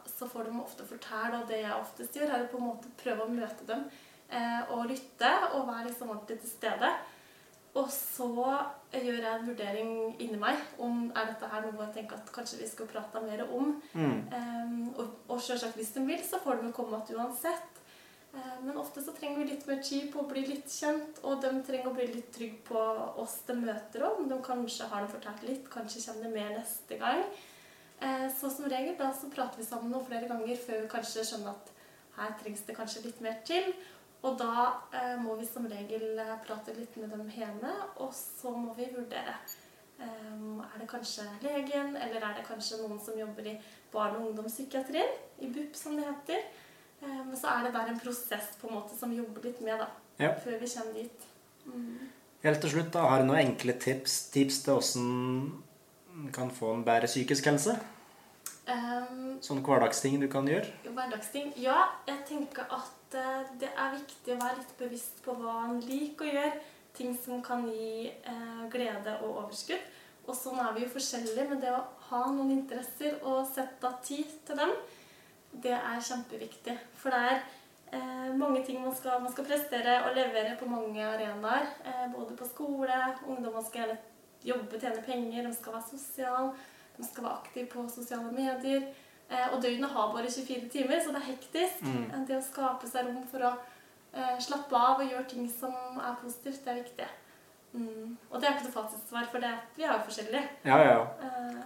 E: så får de ofte fortelle, og det jeg oftest gjør, er å på en måte prøve å møte dem eh, og lytte og være liksom ordentlig til stede. Og så gjør jeg en vurdering inni meg om er dette her noe jeg tenker at kanskje vi skal prate mer om.
A: Mm.
E: Um, og, og selvsagt hvis de vil, så får de komme igjen uansett. Eh, men ofte så trenger vi litt mer tid på å bli litt kjent, og de trenger å bli litt trygge på oss de møter. Om de kanskje har de fortalt litt, kanskje kommer det mer neste gang. Eh, så som regel da så prater vi sammen noen flere ganger før vi kanskje skjønner at her trengs det kanskje litt mer til. Og da eh, må vi som regel prate litt med dem hjemme, og så må vi vurdere. Er det kanskje legen, eller er det kanskje noen som jobber i barne- og ungdomspsykiatrien? I BUP, som det heter. Um, så er det der en prosess på en måte som vi jobber litt med, da.
A: Ja.
E: Før vi kommer dit. Mm.
A: Helt til slutt, da, har du noen enkle tips, tips til hvordan en kan få en bedre psykisk helse?
E: Um,
A: Sånne hverdagsting du kan gjøre?
E: hverdagsting. Ja, jeg tenker at eh, det er viktig å være litt bevisst på hva en liker å gjøre. Ting som kan gi eh, glede og overskudd. Og sånn er vi jo forskjellige, men det å ha noen interesser og sette av tid til dem, det er kjempeviktig. For det er eh, mange ting man skal, man skal prestere og levere på mange arenaer. Eh, både på skole, ungdommer skal gjerne jobbe, tjene penger, de skal være sosiale, de skal være aktive på sosiale medier. Eh, og døgnet har bare 24 timer, så det er hektisk.
A: Mm.
E: Eh, Det å skape seg rom for å eh, slappe av og gjøre ting som er positivt, det er viktig. Mm. Og det er ikke noe fasitsvar, for det, vi er jo forskjellige.
A: Ja, ja, ja.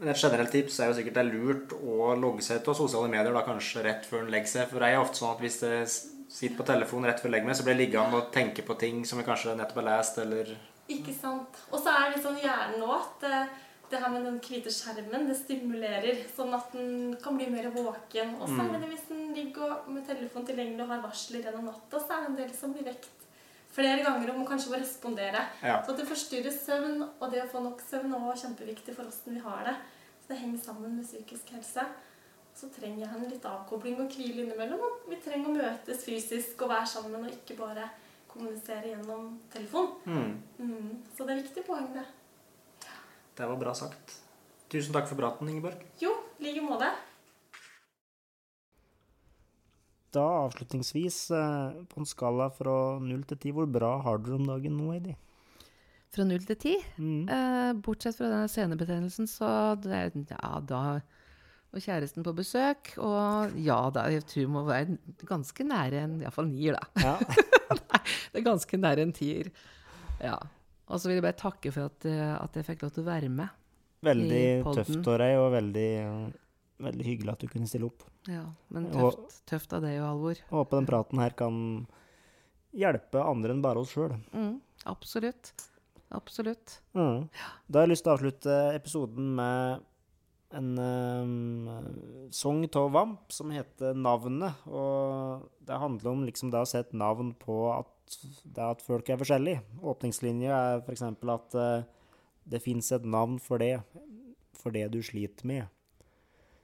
A: Men et generelt tips er jo sikkert det er lurt å logge seg til sosiale medier da kanskje rett før en legger seg. For det er ofte sånn at hvis jeg sitter på telefonen rett før jeg legger meg, så blir jeg liggende og tenke på ting som jeg kanskje nettopp har lest, eller
E: ikke sant? Og så er det sånn hjernen òg at det her med den hvite skjermen, det stimulerer, sånn at den kan bli mer våken. Og så er det det hvis den ligger med telefonen tilgjengelig og har varsler gjennom natta, så er det en del som blir vekt flere ganger må kanskje må respondere.
A: Ja.
E: Så at det forstyrrer søvn, og det å få nok søvn er kjempeviktig for åssen vi har det. Så det henger sammen med psykisk helse. Så trenger han litt avkobling og hvile innimellom. Og vi trenger å møtes fysisk og være sammen, og ikke bare kommunisere gjennom telefon.
A: Mm.
E: Mm. Så det er viktig poeng, det.
A: Det var bra sagt. Tusen takk for praten, Ingeborg.
E: Jo, i like måte.
A: Da avslutningsvis, eh, på en skala fra null til ti, hvor bra har du om dagen nå, Heidi?
B: Fra null til ti.
A: Mm.
B: Eh, bortsett fra denne senebetennelsen, så det, ja, da var kjæresten på besøk. Og ja da, jeg tror må være ganske nære en Iallfall nier, da.
A: Ja. (laughs)
B: Det er ganske nære en tier. Ja. Og så vil jeg bare takke for at, at jeg fikk lov til å være med.
A: Veldig tøft av deg, og veldig, veldig hyggelig at du kunne stille opp.
B: Ja, Men
A: Og-
B: tøft, tøft av deg og Halvor.
A: Håper den praten her kan hjelpe andre enn bare oss sjøl.
B: Mm, absolutt. Absolutt.
A: Mm. Da har jeg lyst til å avslutte episoden med en um, sang av Vamp som heter 'Navnet'. Og det handler om liksom det å sette navn på at, det at folk er forskjellige. Åpningslinja er f.eks. at uh, det fins et navn for det, for det du sliter med.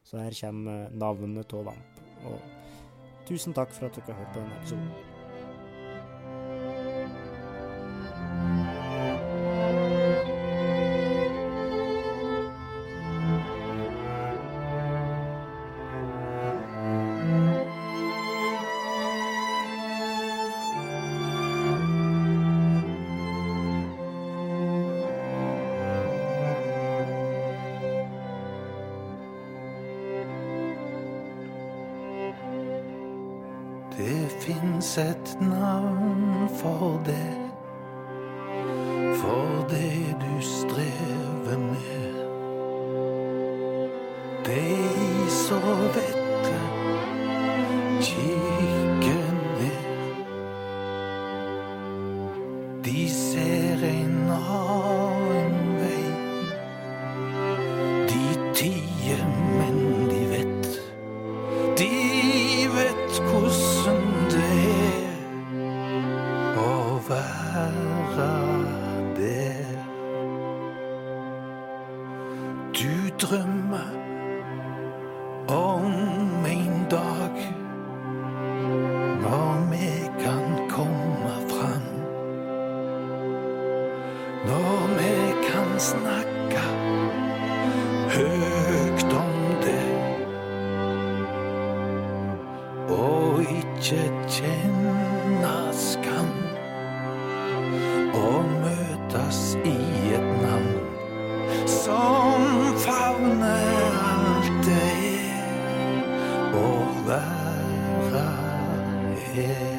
A: Så her kommer navnet av Vamp. Og tusen takk for at dere har hørt på denne episoden.
F: og ikke kjenne skam. Og møtes i et navn som favner alt det er, og være her.